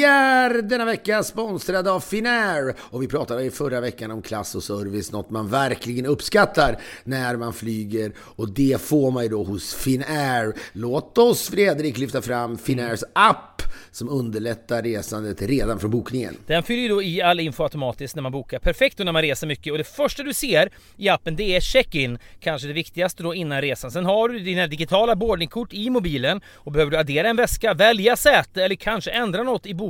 Vi är denna vecka sponsrade av Finnair och vi pratade i förra veckan om klass och service, något man verkligen uppskattar när man flyger och det får man ju då hos Finnair. Låt oss Fredrik lyfta fram Finnairs app som underlättar resandet redan från bokningen. Den fyller ju då i all info automatiskt när man bokar. Perfekt då när man reser mycket och det första du ser i appen det är check-in. Kanske det viktigaste då innan resan. Sen har du dina digitala boardingkort i mobilen och behöver du addera en väska, välja säte eller kanske ändra något i bokningen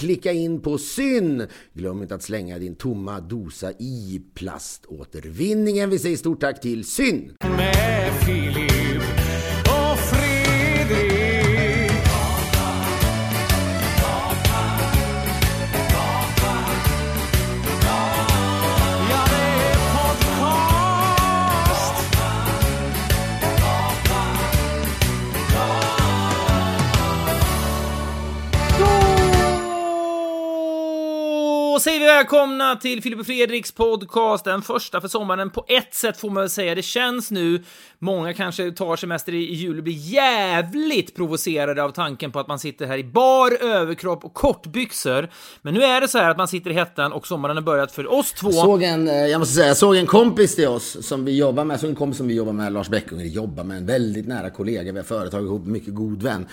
klicka in på syn. Glöm inte att slänga din tomma dosa i plaståtervinningen. Vi säger stort tack till syn. Säger vi välkomna till Filip och Fredriks podcast, den första för sommaren. På ett sätt får man väl säga, det känns nu, många kanske tar semester i jul och blir jävligt provocerade av tanken på att man sitter här i bar överkropp och kortbyxor. Men nu är det så här att man sitter i hettan och sommaren har börjat för oss två. Jag såg en, eh, jag måste säga, jag såg en kompis till oss som vi jobbar med, såg en kompis som vi jobbar med, Lars Bäckunger, jobbar med en väldigt nära kollega, vi har företag ihop, mycket god vän.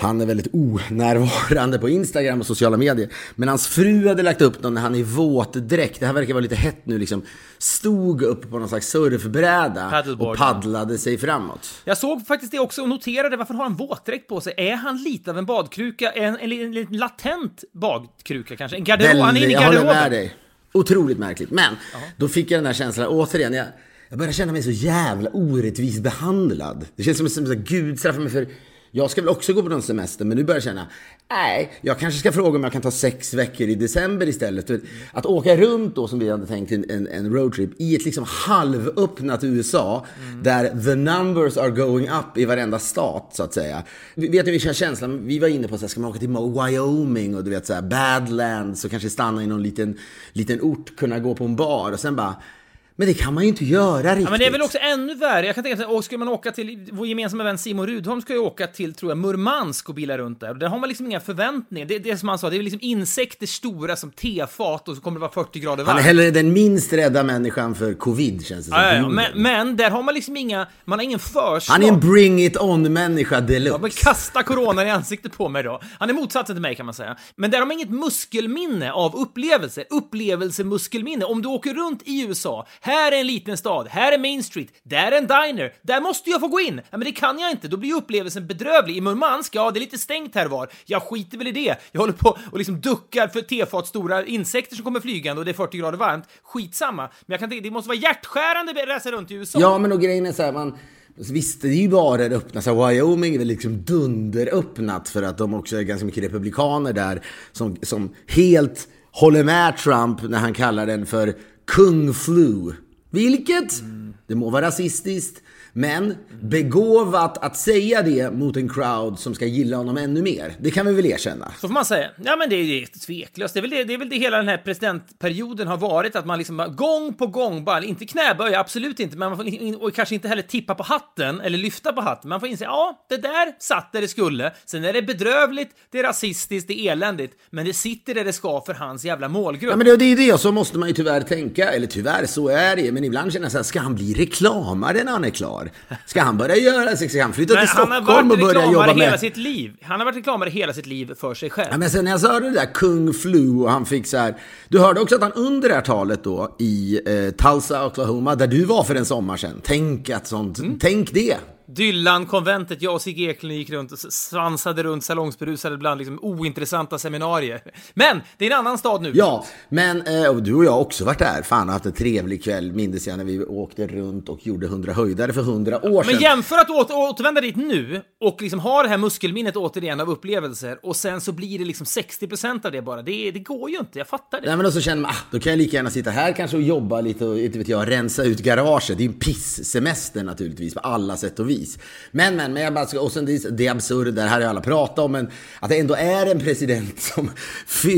Han är väldigt onärvarande på Instagram och sociala medier. Men hans fru hade lagt upp någon när han i våtdräkt, det här verkar vara lite hett nu liksom, stod upp på någon slags surfbräda Paddleboard, och paddlade sig framåt. Jag såg faktiskt det också och noterade varför har han våtdräkt på sig? Är han lite av en badkruka? En, en, en, en latent badkruka kanske? En garderob? Han är inne i jag håller med garderoben. dig. Otroligt märkligt. Men då fick jag den här känslan, återigen, jag, jag börjar känna mig så jävla orättvist behandlad. Det känns som att Gud straffar mig för jag ska väl också gå på någon semester, men nu börjar jag känna, nej, jag kanske ska fråga om jag kan ta sex veckor i december istället. Att åka runt då, som vi hade tänkt, en, en, roadtrip i ett liksom halvöppnat USA, där the numbers are going up i varenda stat, så att säga. Vi- Vet ni vilken känsla? Vi var inne på, så här, ska man åka till Wyoming och du vet så här, Badlands och kanske stanna i någon liten, liten ort, kunna gå på en bar och sen bara, men det kan man ju inte göra riktigt. Ja, men det är väl också ännu värre. Jag kan tänka mig, skulle man åka till, vår gemensamma vän Simon Rudholm ska ju åka till, tror jag, Murmansk och bila runt där. Och där har man liksom inga förväntningar. Det, det är som han sa, det är liksom insekter stora som tefat och så kommer det vara 40 grader Han är varmt. hellre den minst rädda människan för covid, känns det som. Ja, ja, ja. Men, men där har man liksom inga, man har ingen förslag. Han är en bring it on-människa deluxe. Ja, men kasta coronan i ansiktet på mig då. Han är motsatsen till mig kan man säga. Men där har man inget muskelminne av upplevelser. Upplevelsemuskelminne. Om du åker runt i USA, här är en liten stad, här är Main Street, där är en diner, där måste jag få gå in. Ja, men det kan jag inte, då blir upplevelsen bedrövlig. I Murmansk, ja, det är lite stängt här var. Jag skiter väl i det. Jag håller på och liksom duckar för tefat stora insekter som kommer flygande och det är 40 grader varmt. Skitsamma. Men jag kan tänka, det måste vara hjärtskärande att resa runt i USA. Ja, men och grejen är så här, man... Visst, det är ju bara det öppna. Så Wyoming är väl liksom dunderöppnat för att de också är ganska mycket republikaner där som, som helt håller med Trump när han kallar den för kung flu. Vilket, det må vara rasistiskt, men begåvat att säga det mot en crowd som ska gilla honom ännu mer. Det kan vi väl erkänna. Så får man säga. Ja, men det är ju tveklöst. Det är, väl det, det är väl det hela den här presidentperioden har varit, att man liksom gång på gång, bara, inte knäböja, absolut inte, men man får in, och kanske inte heller tippa på hatten eller lyfta på hatten. Man får inse, ja, det där satt där det skulle. Sen är det bedrövligt, det är rasistiskt, det är eländigt, men det sitter där det ska för hans jävla målgrupp. Ja, men det, det är det, och så måste man ju tyvärr tänka, eller tyvärr, så är det Men ibland känner jag så här, ska han bli reklamare när han är klar? Ska han börja göra, ska han flytta Men till han har Stockholm varit och börja reklamare jobba hela med... sitt liv. Han har varit reklamare hela sitt liv för sig själv. Ja, men sen när jag sa det där kung flu och han fick så här. Du hörde också att han under det här talet då i eh, Tulsa, Oklahoma, där du var för en sommar sedan. Tänk att sånt, Mm. tänk det. Dylan-konventet, jag och Sigge Eklund gick runt och svansade runt salongsberusade bland liksom ointressanta seminarier. Men, det är en annan stad nu. Ja, men eh, och du och jag har också varit där. Fan, haft en trevlig kväll, minns jag, när vi åkte runt och gjorde 100 höjdare för 100 år sedan. Men jämför att åter, återvända dit nu och liksom ha det här muskelminnet återigen av upplevelser och sen så blir det liksom 60% av det bara. Det, det går ju inte, jag fattar det. Nej men då så känner man, ah, då kan jag lika gärna sitta här kanske och jobba lite och inte vet jag, rensa ut garaget. Det är ju en piss-semester naturligtvis på alla sätt och vis. Men, men, men jag bara ska, och sen det, det absurda, det här har ju alla pratat om, men att det ändå är en president som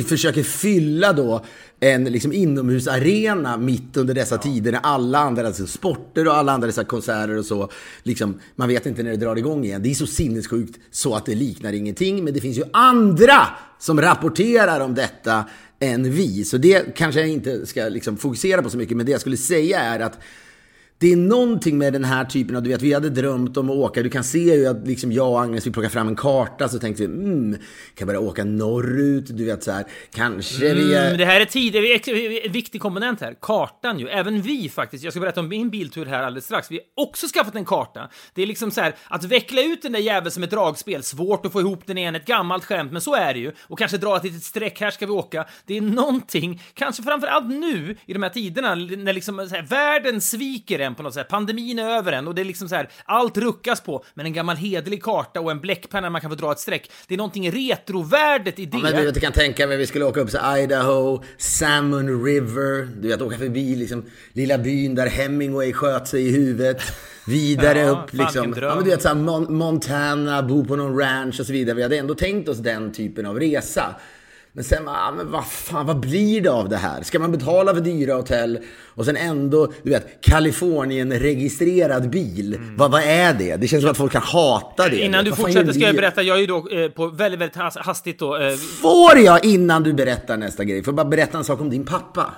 försöker fylla då en liksom inomhusarena mitt under dessa tider när alla andra alltså sporter och alla andra dessa konserter och så, liksom, man vet inte när det drar igång igen. Det är så sinnessjukt så att det liknar ingenting, men det finns ju andra som rapporterar om detta än vi. Så det kanske jag inte ska liksom fokusera på så mycket, men det jag skulle säga är att det är någonting med den här typen av, du vet, vi hade drömt om att åka, du kan se ju att liksom jag och Agnes, vi plockar fram en karta, så tänkte vi, mm, kan börja åka norrut, du vet så här, kanske vi är... Mm, det här är tid, det är en viktig komponent här. Kartan ju. Även vi faktiskt. Jag ska berätta om min biltur här alldeles strax. Vi har också skaffat en karta. Det är liksom så här, att veckla ut den där jäveln som ett dragspel. Svårt att få ihop den igen. Ett gammalt skämt, men så är det ju. Och kanske dra ett litet streck, här ska vi åka. Det är någonting, kanske framförallt nu i de här tiderna, när liksom här, världen sviker en på något sätt. Pandemin är över en och det är liksom så här, allt ruckas på. Men en gammal hederlig karta och en bläckpenna man kan få dra ett streck. Det är någonting retrovärdet i det. Ja, men du kan tänka mig, vi skulle åka upp till Idaho, Salmon River, du vet, åka förbi liksom lilla byn där Hemingway sköt sig i huvudet. Vidare Ja, upp liksom, ja, men du vet, så här, Mon- Montana, bo på någon ranch och så vidare. Vi hade ändå tänkt oss den typen av resa. Men sen, ah, men vad fan, vad blir det av det här? Ska man betala för dyra hotell och sen ändå, du vet, Kalifornien-registrerad bil? Vad, vad är det? Det känns som att folk kan hata det. Innan du Vad fortsätter ska jag berätta, jag är ju då eh, på väldigt, väldigt has- hastigt då... Eh, Får jag innan du berättar nästa grej? Får jag bara berätta en sak om din pappa?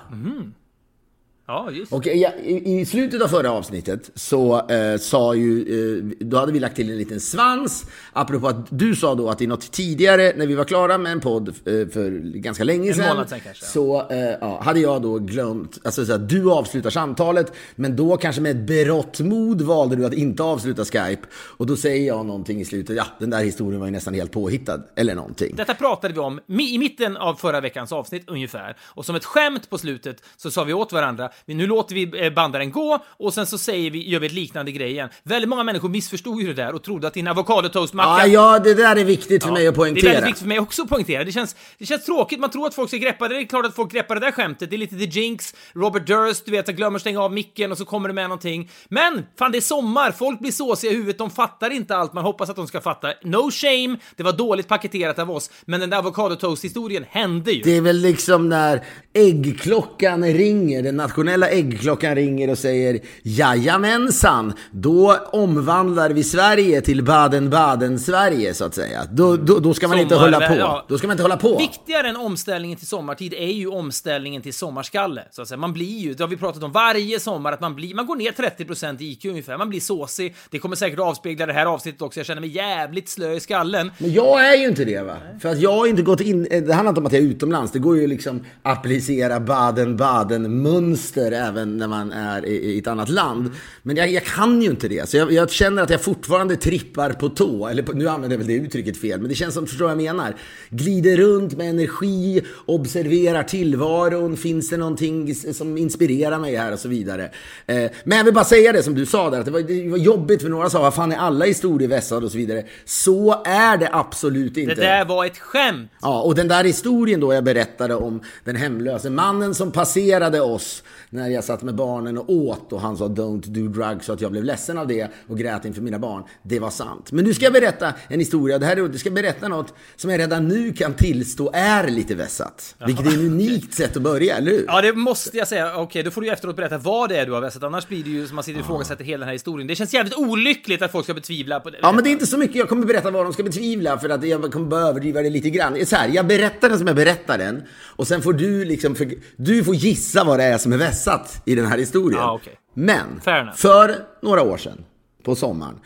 Ja, just Och ja, i, i slutet av förra avsnittet så eh, sa ju, eh, då hade vi lagt till en liten svans. Apropå att du sa då att i något tidigare, när vi var klara med en podd eh, för ganska länge En sedan. månad sedan kanske, ja. Så eh, ja, hade jag då glömt, alltså så att du avslutar samtalet, men då kanske med ett berått mod valde du att inte avsluta Skype. Och då säger jag någonting i slutet, ja den där historien var ju nästan helt påhittad, eller någonting. Detta pratade vi om i mitten av förra veckans avsnitt ungefär. Och som ett skämt på slutet så sa vi åt varandra, "Men nu låter vi eh, bandaren gå och sen så säger vi, gör vi ett liknande grej igen. Väldigt många människor missförstod ju det där och trodde att din avokadotoastmacka... Ja, ja, det där är viktigt för mig att Det är poängtera. väldigt viktigt för mig också att poängtera. Det känns, det känns tråkigt, man tror att folk ska greppa det. Det är klart att folk greppar det där skämtet. Det är lite The Jinx, Robert Durst, du vet, jag glömmer stänga av micken och så kommer det med någonting. Men, fan det är sommar, folk blir såsiga i huvudet, de fattar inte allt man hoppas att de ska fatta. No shame, det var dåligt paketerat av oss, men den där avokadotoast-historien hände ju. Det är väl liksom när äggklockan ringer, den traditionella äggklockan ringer och säger Jajamensan, då omvandlar vi Sverige till Baden-Baden-Sverige så att säga. Då, då, då ska man inte hålla på. ja. Då ska man inte hålla på. Viktigare än omställningen till sommartid är ju omställningen till sommarskalle. Så att säga. Man blir ju, det har vi pratat om varje sommar, att man, blir, man går ner 30% i IQ ungefär. Man blir såsig. Det kommer säkert avspegla det här avsnittet också. Jag känner mig jävligt slö i skallen. Men jag är ju inte det va. För att jag har inte gått in, det handlar inte om att jag är utomlands. Det går ju liksom applicera Baden-Baden-mönster även när man är i, i ett annat land. Men jag, jag kan ju inte det. Så jag, jag känner att jag fortfarande trippar på tå. Eller på, nu använder jag väl det uttrycket fel. Men det känns som, förstår vad jag menar? Glider runt med energi, observerar tillvaron. Finns det någonting som inspirerar mig här och så vidare. Eh, men jag vill bara säga det som du sa där. Att det var, det var jobbigt för några sa, vad fan är alla historier vässade och så vidare. Så är det absolut Det inte. där var ett skämt! Ja, och den där historien då jag berättade om den hemlöse mannen som passerade oss när jag satt med barnen och åt och han sa don't do drugs så att jag blev ledsen av det och grät inför mina barn. Det var sant. Men nu ska jag berätta en historia. Det här är, jag ska berätta något som jag redan nu kan tillstå är lite vässat. Vilket är ett unikt sätt att börja, eller hur? Ja, det måste jag säga. Okej, då får du efteråt berätta vad det är du har vässat. Annars blir det ju som man sitter och ifrågasätter hela den här historien. Det känns jävligt olyckligt att folk ska betvivla på det. Ja, men det är inte så mycket. Jag kommer berätta vad de ska betvivla för att jag kommer bara överdriva det lite grann. Så här, jag berättar den som jag berättar den och sen får du liksom, för, du får gissa vad det är som är vässat i den här historien. Ja, okej. Men, för några år sedan, på sommaren,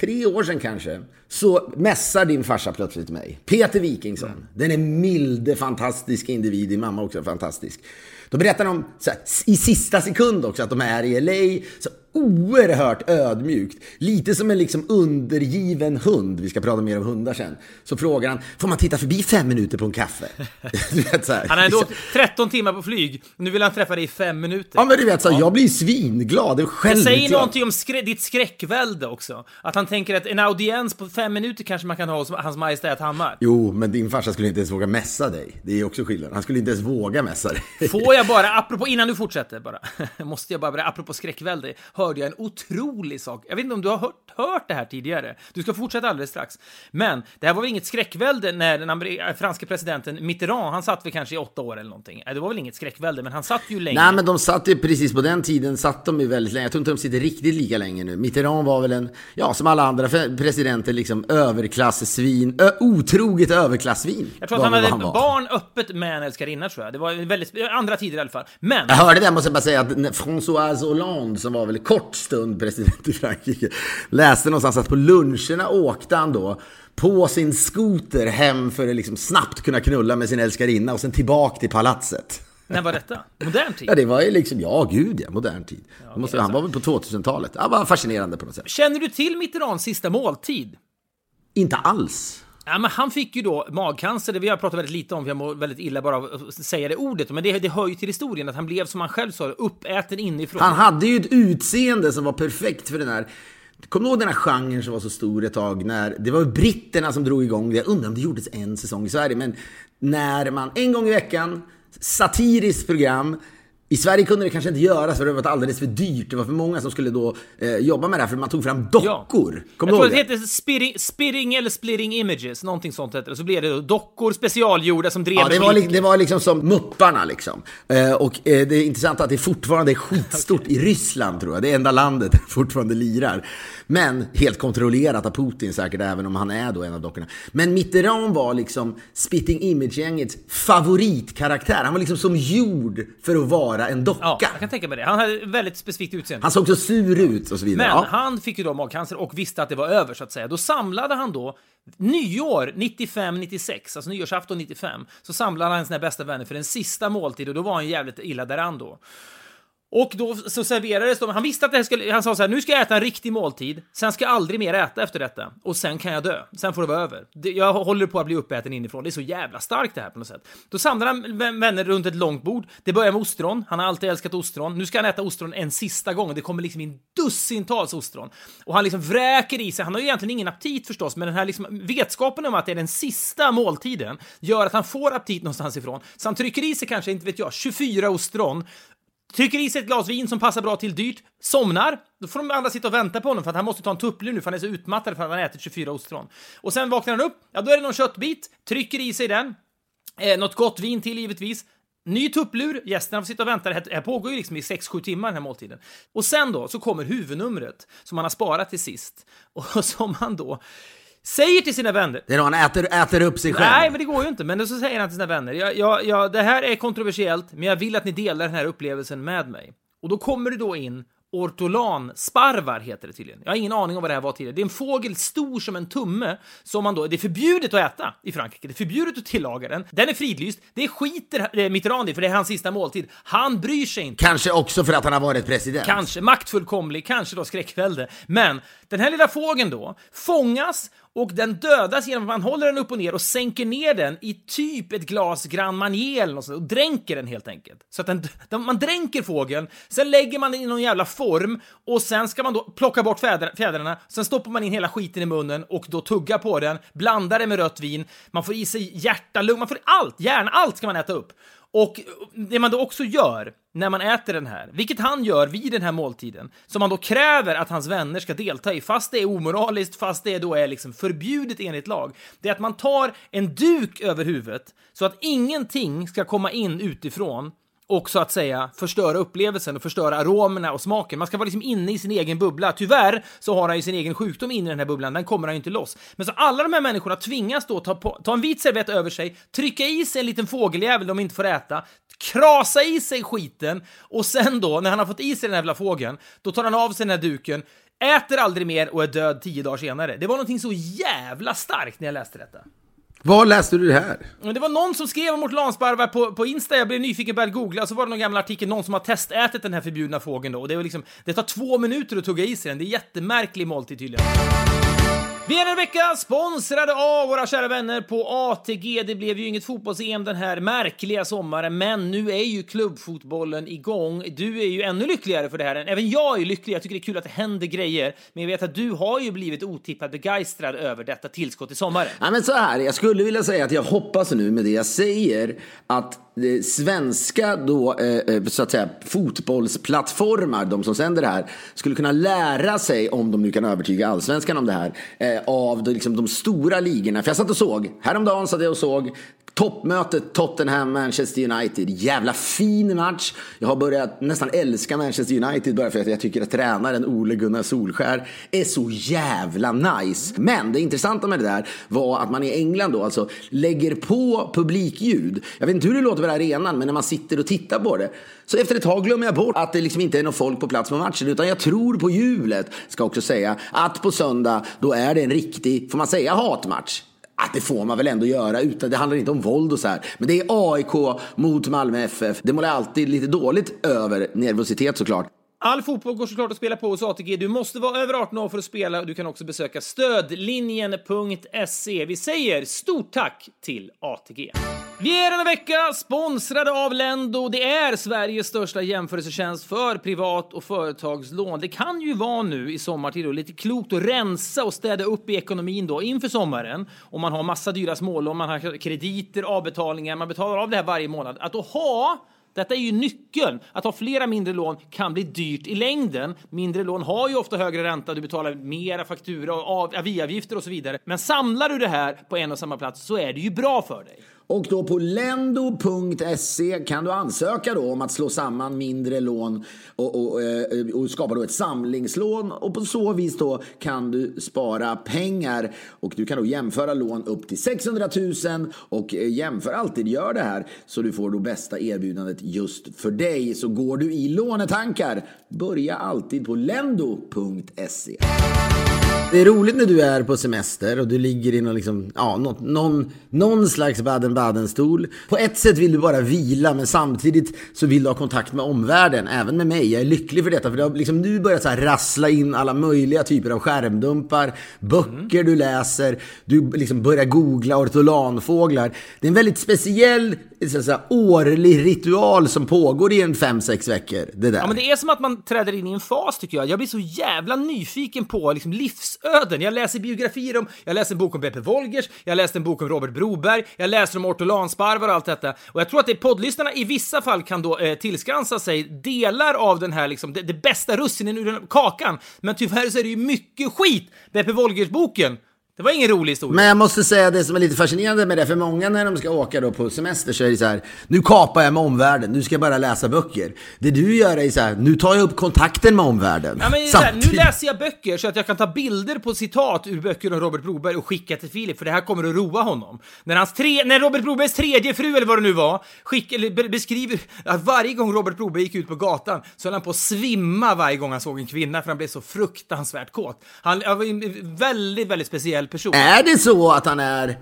tre år sedan kanske, så mässar din farsa plötsligt mig. Peter Wikingsson. Mm. Den är milde, fantastiska individ. Din mamma också är fantastisk. Då berättar de här, i sista sekund också att de är i LA. Så oerhört ödmjukt. Lite som en liksom undergiven hund. Vi ska prata mer om hundar sen. Så frågar han, får man titta förbi fem minuter på en kaffe? du vet så här. Han har ändå 13 timmar på flyg. Nu vill han träffa dig i fem minuter. Ja men du vet, så här, jag blir svinglad. Det självklart. säger någonting om skrä ditt skräckvälde också. Att han tänker att en audiens på fem minuter kanske man kan ha hos Hans Majestät Hammar. Jo, men din farsa skulle inte ens våga mässa dig. Det är också skillnad. Han skulle inte ens våga mässa dig. Får jag bara, apropå, innan du fortsätter bara, måste jag bara apropå skräckvälde, hörde jag en otrolig sak. Jag vet inte om du har hört, hört det här tidigare. Du ska fortsätta alldeles strax. Men det här var väl inget skräckvälde när den amer- franska presidenten Mitterrand, han satt väl kanske i åtta år eller någonting. Nej, Det var väl inget skräckvälde, men han satt ju länge. Nej, men de satt ju precis på den tiden, satt de ju väldigt länge. Jag tror inte de sitter riktigt lika länge nu. Mitterrand var väl en, ja, som alla andra presidenter, liksom överklassvin, ö, otroget överklassvin. jag tror att han hade var. barn öppet med en älskarinna, tror jag. Det var väldigt, andra tider i alla fall. Men, Jag hörde det, måste jag bara säga, att François Hollande, som var väl kort stund president i Frankrike, läste någonstans att på luncherna åkte han då på sin skoter hem för att liksom snabbt kunna knulla med sin älskarinna och sen tillbaka till palatset. när var detta? Modern tid? Ja, det var ju liksom, ja gud ja, modern tid. Det måste, han var väl på 2000-talet. Ja, var fascinerande på något sätt. Känner du till Mitterands sista måltid? Inte alls. Ja, men han fick ju då magcancer, det vi har pratat väldigt lite om, för jag mår väldigt illa bara av att säga det ordet. Men det, det hör ju till historien att han blev, som han själv sa, uppäten inifrån. Han hade ju ett utseende som var perfekt för den här Kommer du ihåg den här genren som var så stor ett tag? När, det var britterna som drog igång det. Jag undrar om det gjordes en säsong i Sverige. Men när man en gång i veckan, satiriskt program. I Sverige kunde det kanske inte göras för det var alldeles för dyrt. Det var för många som skulle då eh, jobba med det här för man tog fram dockor. Kommer jag du tror det heter spitting, spitting eller splitting images, någonting sånt heter det. Så blev det då dockor specialgjorda som drev Ja, det var, li- det var liksom som Mupparna liksom. Eh, och eh, det är intressant att det fortfarande är skitstort i Ryssland tror jag. Det är enda landet där det fortfarande lirar. Men helt kontrollerat av Putin säkert, även om han är då en av dockorna. Men Mitterrand var liksom Spitting Image-gängets favoritkaraktär. Han var liksom som gjord för att vara en docka. Ja, jag kan tänka mig det. Han hade väldigt specifikt utseende. Han såg så sur ut och så vidare. Men ja. han fick ju då magcancer och visste att det var över så att säga. Då samlade han då nyår 95-96, alltså nyårsafton 95, så samlade han sina bästa vänner för en sista måltid och då var han jävligt illa däran då. Och då så serverades de, han visste att det här skulle, han sa så här, nu ska jag äta en riktig måltid, sen ska jag aldrig mer äta efter detta, och sen kan jag dö, sen får det vara över. Jag håller på att bli uppäten inifrån, det är så jävla starkt det här på något sätt. Då samlar han vänner runt ett långt bord, det börjar med ostron, han har alltid älskat ostron, nu ska han äta ostron en sista gång, det kommer liksom in dussintals ostron. Och han liksom vräker i sig, han har ju egentligen ingen aptit förstås, men den här liksom vetskapen om att det är den sista måltiden gör att han får aptit någonstans ifrån. Så han trycker i sig kanske, inte vet jag, 24 ostron, Trycker i sig ett glas vin som passar bra till dyrt, somnar. Då får de andra sitta och vänta på honom för att han måste ta en tupplur nu för han är så utmattad för att han har ätit 24 ostron. Och sen vaknar han upp, ja då är det någon köttbit, trycker i sig den, eh, något gott vin till givetvis, Ny tupplur, gästerna får sitta och vänta. Det här, pågår ju liksom i 6-7 timmar den här måltiden. Och sen då så kommer huvudnumret som han har sparat till sist och som han då säger till sina vänner. Det är då han äter, äter upp sig själv. Nej, men det går ju inte. Men så säger han till sina vänner. Jag, jag, jag, det här är kontroversiellt, men jag vill att ni delar den här upplevelsen med mig. Och då kommer det då in ortolansparvar heter det tydligen. Jag har ingen aning om vad det här var tidigare. Det är en fågel stor som en tumme som man då, det är förbjudet att äta i Frankrike. Det är förbjudet att tillaga den. Den är fridlyst. Det skiter Mitterrand i för det är hans sista måltid. Han bryr sig inte. Kanske också för att han har varit president. Kanske maktfullkomlig, kanske då skräckvälde. Men den här lilla fågeln då fångas och den dödas genom att man håller den upp och ner och sänker ner den i typ ett glas Grand Marnier eller något sånt, och dränker den helt enkelt. Så att den, den, man dränker fågeln, sen lägger man den i någon jävla form och sen ska man då plocka bort fjäder, fjädrarna, sen stoppar man in hela skiten i munnen och då tugga på den, blandar det med rött vin, man får i sig hjärta, lung, man får allt, hjärna, allt ska man äta upp. Och det man då också gör när man äter den här, vilket han gör vid den här måltiden, som man då kräver att hans vänner ska delta i, fast det är omoraliskt, fast det då är liksom förbjudet enligt lag, det är att man tar en duk över huvudet så att ingenting ska komma in utifrån och så att säga förstöra upplevelsen och förstöra aromerna och smaken. Man ska vara liksom inne i sin egen bubbla. Tyvärr så har han ju sin egen sjukdom inne i den här bubblan, den kommer han ju inte loss. Men så alla de här människorna tvingas då ta, på, ta en vit servett över sig, trycka i sig en liten fågeljävel de inte får äta, krasa i sig skiten och sen då, när han har fått i sig den här jävla fågeln, då tar han av sig den här duken, äter aldrig mer och är död tio dagar senare. Det var någonting så jävla starkt när jag läste detta. Var läste du det här? Det var någon som skrev om ortolansparvar på, på Insta, jag blev nyfiken och började googla, så var det någon gammal artikel, någon som har testätit den här förbjudna fågeln då, och det var liksom, det tar två minuter att tugga i sig den, det är jättemärklig måltid tydligen. Vi är en vecka sponsrade av våra kära vänner på ATG. Det blev ju inget fotbolls-EM den här märkliga sommaren, men nu är ju klubbfotbollen igång. Du är ju ännu lyckligare för det här. Även jag är lycklig. Jag tycker det är kul att det händer grejer, men jag vet att du har ju blivit otippat begeistrad över detta tillskott i sommaren. Ja, men så här, jag skulle vilja säga att jag hoppas nu med det jag säger att Eh, svenska då, eh, eh, så att säga, fotbollsplattformar, de som sänder det här, skulle kunna lära sig, om de nu kan övertyga allsvenskan om det här, av de, liksom, de stora ligorna. För jag satt och såg, häromdagen satt jag och såg toppmötet Tottenham-Manchester United. Jävla fin match. Jag har börjat nästan älska Manchester United bara för att jag tycker att tränaren Ole Gunnar Solskär är så jävla nice. Men det intressanta med det där var att man i England då alltså lägger på publikljud. Jag vet inte hur det låter på arenan, men när man sitter och tittar på det så efter ett tag glömmer jag bort att det liksom inte är någon folk på plats på matchen, utan jag tror på hjulet. Ska också säga att på söndag, då är det en riktig, får man säga hatmatch? Att det får man väl ändå göra, utan det handlar inte om våld och så här. Men det är AIK mot Malmö FF. Det målar alltid lite dåligt över nervositet såklart. All fotboll går såklart att spela på hos ATG. Du måste vara över 18 år för att spela och du kan också besöka stödlinjen.se. Vi säger stort tack till ATG. Vi är denna vecka sponsrade av Lendo. Det är Sveriges största jämförelsetjänst för privat och företagslån. Det kan ju vara nu i sommartid då lite klokt att rensa och städa upp i ekonomin då inför sommaren. Om man har massa dyra smålån, man har krediter, avbetalningar, man betalar av det här varje månad. Att då ha detta är ju nyckeln. Att ha flera mindre lån kan bli dyrt i längden. Mindre lån har ju ofta högre ränta, du betalar mera faktura och av, aviavgifter och så vidare. Men samlar du det här på en och samma plats så är det ju bra för dig. Och då på lendo.se kan du ansöka då om att slå samman mindre lån och, och, eh, och skapa då ett samlingslån. Och på så vis då kan du spara pengar och du kan då jämföra lån upp till 600 000 och eh, jämför alltid, gör det här så du får då bästa erbjudandet just för dig. Så går du i lånetankar, börja alltid på lendo.se. Det är roligt när du är på semester och du ligger i någon, liksom, ja, någon, någon, någon slags Baden-Baden-stol. På ett sätt vill du bara vila, men samtidigt så vill du ha kontakt med omvärlden, även med mig. Jag är lycklig för detta, för det har liksom nu börjat så här rassla in alla möjliga typer av skärmdumpar, böcker du läser, du liksom börjar googla ortolanfåglar. Det är en väldigt speciell så säga, årlig ritual som pågår i en fem sex veckor. Det där. Ja, men det är som att man träder in i en fas tycker jag. Jag blir så jävla nyfiken på liksom, livsöden. Jag läser biografier om, jag läser en bok om Beppe Wolgers, jag läste en bok om Robert Broberg, jag läser om ortolansparvar och allt detta. Och jag tror att det poddlyssnarna i vissa fall kan då eh, tillskansa sig delar av den här, liksom, det, det bästa russinen ur den kakan. Men tyvärr så är det ju mycket skit. Beppe Wolgers-boken det var ingen rolig historia. Men jag måste säga det som är lite fascinerande med det, för många när de ska åka då på semester så är det så här, nu kapar jag med omvärlden, nu ska jag bara läsa böcker. Det du gör är så här, nu tar jag upp kontakten med omvärlden. Ja, men här, nu läser jag böcker så att jag kan ta bilder på citat ur böcker om Robert Broberg och skicka till Filip, för det här kommer att roa honom. När, hans tre, när Robert Brobergs tredje fru, eller vad det nu var, skick, eller be, beskriver att varje gång Robert Broberg gick ut på gatan så höll han på att svimma varje gång han såg en kvinna, för han blev så fruktansvärt kåt. Han var väldigt, väldigt speciell person. Är det så att han är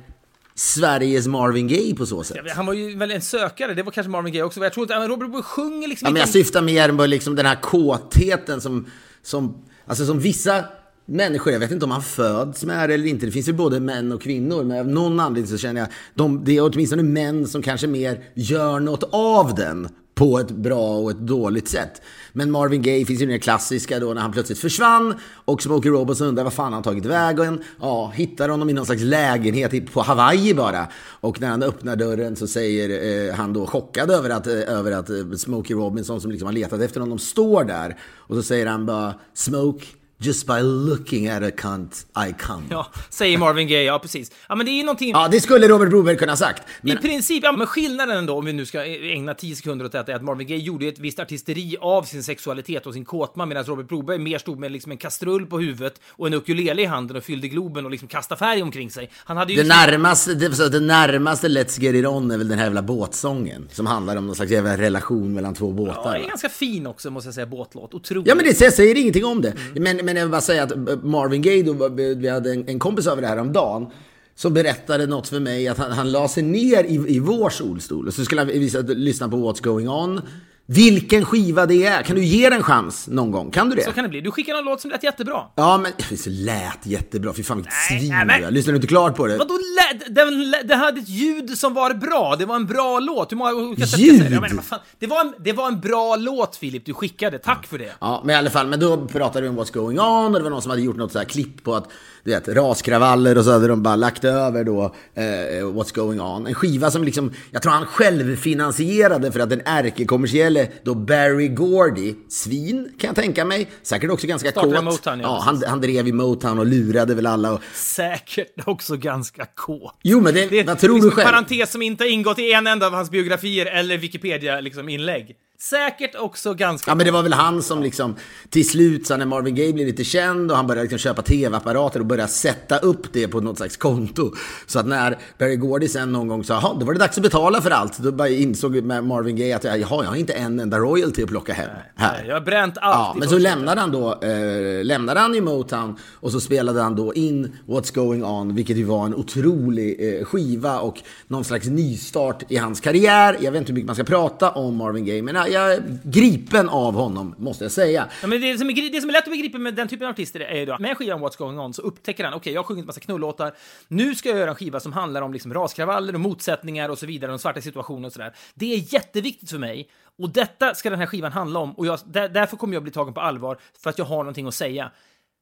Sveriges Marvin Gaye på så sätt? Han var ju väl en sökare, det var kanske Marvin Gaye också, jag tror inte, Robert Broberg sjunger liksom Ja, men jag syftar mer på liksom den här kåtheten som, som, alltså som vissa människor, jag vet inte om man föds med det eller inte, det finns ju både män och kvinnor, men av någon anledning så känner jag, de, det är åtminstone män som kanske mer gör något av den på ett bra och ett dåligt sätt. Men Marvin Gaye finns ju den klassiska då när han plötsligt försvann och Smokey Robinson undrar vad fan han tagit vägen. Ja, hittar honom i någon slags lägenhet på Hawaii bara. Och när han öppnar dörren så säger eh, han då chockad över att, eh, över att eh, Smokey Robinson som liksom har letat efter honom står där. Och så säger han bara Smoke, just by looking at a cunt I come. Ja, Ja, säger Marvin Gaye, ja precis. Ja, men det är ju någonting... det skulle Robert Broberg kunna sagt. Men I princip, ja, men skillnaden ändå, om vi nu ska ägna 10 sekunder åt detta, är att Marvin Gaye gjorde ett visst artisteri av sin sexualitet och sin kåtma, medan Robert Broberg mer stod med liksom en kastrull på huvudet och en ukulele i handen och fyllde Globen och liksom kastade färg omkring sig. Han hade ju... Det närmaste, det, det närmaste Let's Get It On är väl den här jävla båtsången. Som handlar om någon slags jävla relation mellan två båtar. ja, det är ganska fin också, måste jag säga, båtlåt. Otroligt. Ja men det jag säger ingenting om det. Mm. Men, men jag vill bara säga att eh, Marvin Gaye, då, vi hade en, en kompis över det här om dagen som berättade något för mig att han, han la sig ner i, i vår solstol och så skulle han visa, lyssna på What's Going On. Vilken skiva det är! Kan du ge den en chans någon gång? Kan du det? Så kan det bli. Du skickade en låt som lät jättebra. Ja men det lät jättebra. Fy fan vilket Nej, svin nej, men-. Lyssnar du inte klart på det? Vadå lät? Den, den hade ett ljud som var bra. Det var en bra låt. Hur många olika sätt Ljud? jag säga det? Ja, men vad fan, det, var en, det var en bra låt, Filip. Du skickade. Tack för det. Ja, men i alla fall, men då pratade vi om What's Going On och det var någon som hade gjort något så här klipp på att, du vet, raskravaller och så hade de bara lagt över då eh, What's Going On. En skiva som liksom, jag tror han själv finansierade för att den ärkekommersielle då Barry Gordy, svin kan jag tänka mig, säkert också ganska Startade kåt. Motown, ja, ja han, han drev i Motown och lurade väl alla. Och, Säkert också ganska kåt. jo men det, Det vad tror liksom du själv? en parentes som inte ingått i en enda av hans biografier eller Wikipedia-inlägg. Säkert också ganska... Ja men det var väl han som liksom till slut så när Marvin Gaye blev lite känd och han började liksom köpa tv-apparater och började sätta upp det på något slags konto. Så att när Barry Gordy sen någon gång sa jaha, då var det dags att betala för allt. Då bara insåg Marvin Gaye att jaha, jag har inte en enda royalty att plocka hem här. Jag har bränt allt. Ja, men så lämnade han då, eh, lämnade han i Motown och så spelade han då in What's Going On, vilket ju var en otrolig eh, skiva och någon slags nystart i hans karriär. Jag vet inte hur mycket man ska prata om Marvin Gaye, men jag jag är gripen av honom, måste jag säga. Ja, men det, som är, det som är lätt att bli gripen med den typen av artister är ju då, att med skivan What's Going On så upptäcker han, okej, jag har sjungit massa knullåtar, nu ska jag göra en skiva som handlar om liksom raskravaller och motsättningar och så vidare, och svarta situationer och sådär. Det är jätteviktigt för mig, och detta ska den här skivan handla om, och jag, där, därför kommer jag bli tagen på allvar, för att jag har någonting att säga.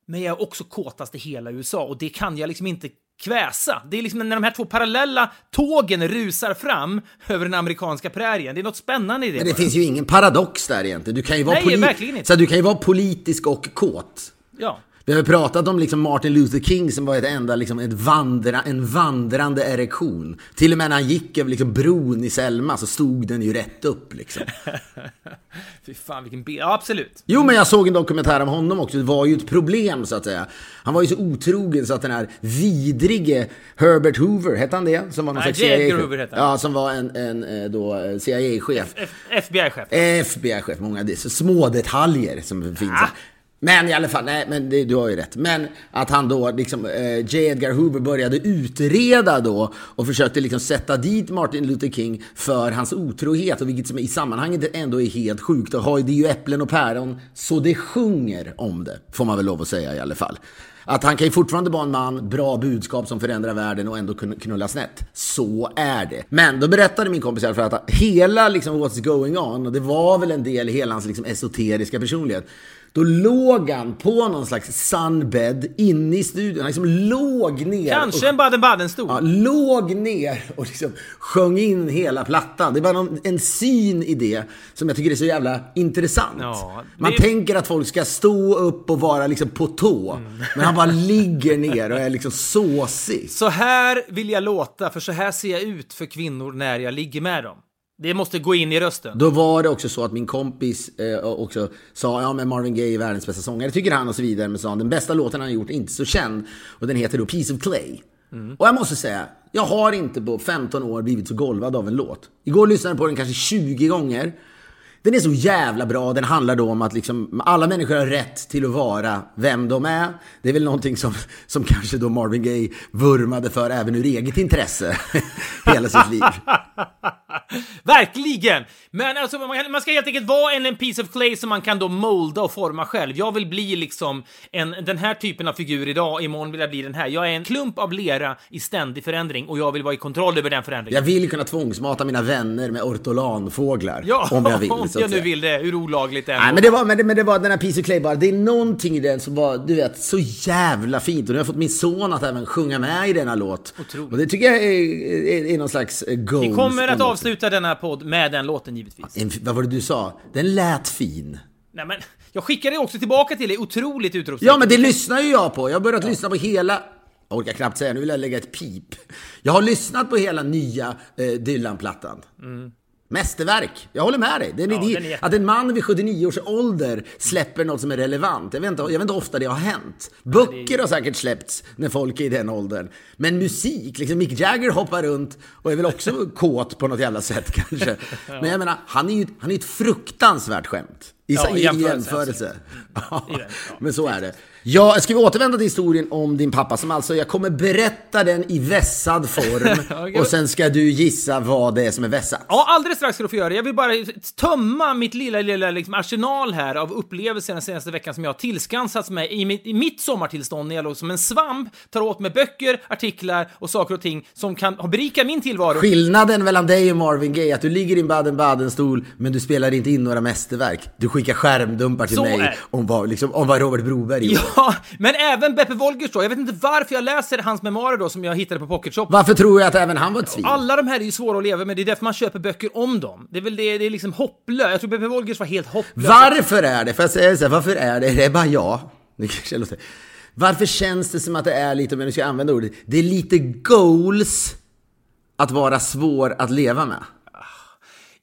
Men jag är också kåtast i hela USA, och det kan jag liksom inte kväsa. Det är liksom när de här två parallella tågen rusar fram över den amerikanska prärien. Det är något spännande i det. Men det bara. finns ju ingen paradox där egentligen. Du kan ju vara, Nej, inte. så du kan ju vara politisk och kåt. Ja. Vi har ju pratat om liksom Martin Luther King som var ett enda, liksom ett vandra, en vandrande erektion. Till och med när han gick över liksom bron i Selma så stod den ju rätt upp liksom. Fy fan vilken bild. Ja, absolut. Jo, men jag såg en dokumentär om honom också. Det var ju ett problem så att säga. Han var ju så otrogen så att den här vidrige Herbert Hoover, hette han det? Som var någon Nej, CIA-chef. Hoover hette han. Ja, som var en, en eh, då, eh, CIA-chef. FBI-chef. FBI-chef, många det så små detaljer som finns. här. Men i alla fall, nej men det, du har ju rätt. Men att han då, liksom, eh, J. Edgar Hoover började utreda då och försökte liksom sätta dit Martin Luther King för hans otrohet. Och vilket som i sammanhanget ändå är helt sjukt. Och det är ju äpplen och päron så det sjunger om det. Får man väl lov att säga i alla fall. Att han kan ju fortfarande vara en man, bra budskap som förändrar världen och ändå kunna knulla snett. Så är det. Men då berättade min kompis i att hela liksom What's going on, och det var väl en del i hela hans liksom esoteriska personlighet, då låg han på någon slags sunbed inne i studion. Han liksom låg ner. Kanske och, en Baden-Baden-stol. ja, låg ner och liksom sjöng in hela plattan. Det bara någon, en syn i det som jag tycker är så jävla intressant. Ja, Man det- tänker att folk ska stå upp och vara liksom på tå. Men han bara ligger ner och är liksom såsig. Så här vill jag låta, för så här ser jag ut för kvinnor när jag ligger med dem. Det måste gå in i rösten. Då var det också så att min kompis eh, också sa ja men Marvin Gaye är världens bästa sångare, tycker han och så vidare. Men sa han, den bästa låten han har gjort är inte så känd och den heter då Piece of Clay. Och jag måste säga, jag har inte på 15 år blivit så golvad av en låt. Igår lyssnade jag på den kanske 20 gånger. Den är så jävla bra. Den handlar då om att liksom, alla människor har rätt till att vara vem de är. Det är väl någonting som, som kanske då Marvin Gaye vurmade för även ur eget intresse hela sitt liv. Verkligen! Men alltså, man, ska helt enkelt vara en, en piece of clay som man kan då molda och forma själv. Jag vill bli liksom en, den här typen av figur idag, imorgon vill jag bli den här. Jag är en klump av lera i ständig förändring och jag vill vara i kontroll över den förändringen. Jag vill kunna tvångsmata mina vänner med ortolanfåglar. Ja, om jag vill. om jag nu vill det, hur olagligt det än Nej, men det, var, men, det, men det var den här Piece of Clay bara. Det är någonting i den som var, du vet, så jävla fint. Och nu har jag fått min son att även sjunga med i denna låt. Otroligt. Och det tycker jag är, är, är någon slags eh, goals. Vi kommer att avsluta denna podd med den låten givetvis. En, vad var det du sa? Den lät fin. Nej, men jag skickade också tillbaka till dig, otroligt utropstecken. Ja, men det lyssnar ju jag på. Jag har börjat lyssna på hela... Jag orkar knappt säga, nu vill jag lägga ett pip. Jag har lyssnat på hela nya eh, Dylan-plattan. Mästerverk. Jag håller med dig. Det är, Mm. Ja, den är att en man vid 79 års ålder släpper något som är relevant. Jag vet inte, jag vet inte ofta det har hänt. Böcker har säkert släppts när folk är i den åldern. Men musik, liksom Mick Jagger hoppar runt och är väl också kåt på något jävla sätt kanske. Men jag menar, han är ju han är ett fruktansvärt skämt. I, Ja, i, jämförelse, jämförelse. I den, ja. men så är det. Ja, ska vi återvända till historien om din pappa som alltså, jag kommer berätta den i vässad form Okej. och sen ska du gissa vad det är som är vässat. Ja, alldeles strax ska du få göra det. Jag vill bara tömma mitt lilla, lilla liksom arsenal här av upplevelser den senaste veckan som jag har tillskansats mig i mitt, i mitt sommartillstånd när jag låg som en svamp, tar åt mig böcker, artiklar och saker och ting som kan ha berikat min tillvaro. Skillnaden mellan dig och Marvin Gaye är att du ligger i en Baden-Baden-stol men du spelar inte in några mästerverk. Du skickar skärmdumpar till Så mig är om vad, liksom, om vad Robert Broberg gjorde. Ja, men även Beppe Wolgers då. Jag vet inte varför jag läser hans memoarer då som jag hittade på Pocket Shop. Varför tror jag att även han var ett svin? Alla de här är ju svåra att leva med, det är därför man köper böcker om dem. Det är väl det, det är liksom hopplöst. Jag tror Beppe Wolgers var helt hopplös. Varför är det, för jag säga så här, varför är det, det är bara jag. Det kanske låter- Varför känns det som att det är lite, om jag nu ska använda ordet, det är lite goals att vara svår att leva med?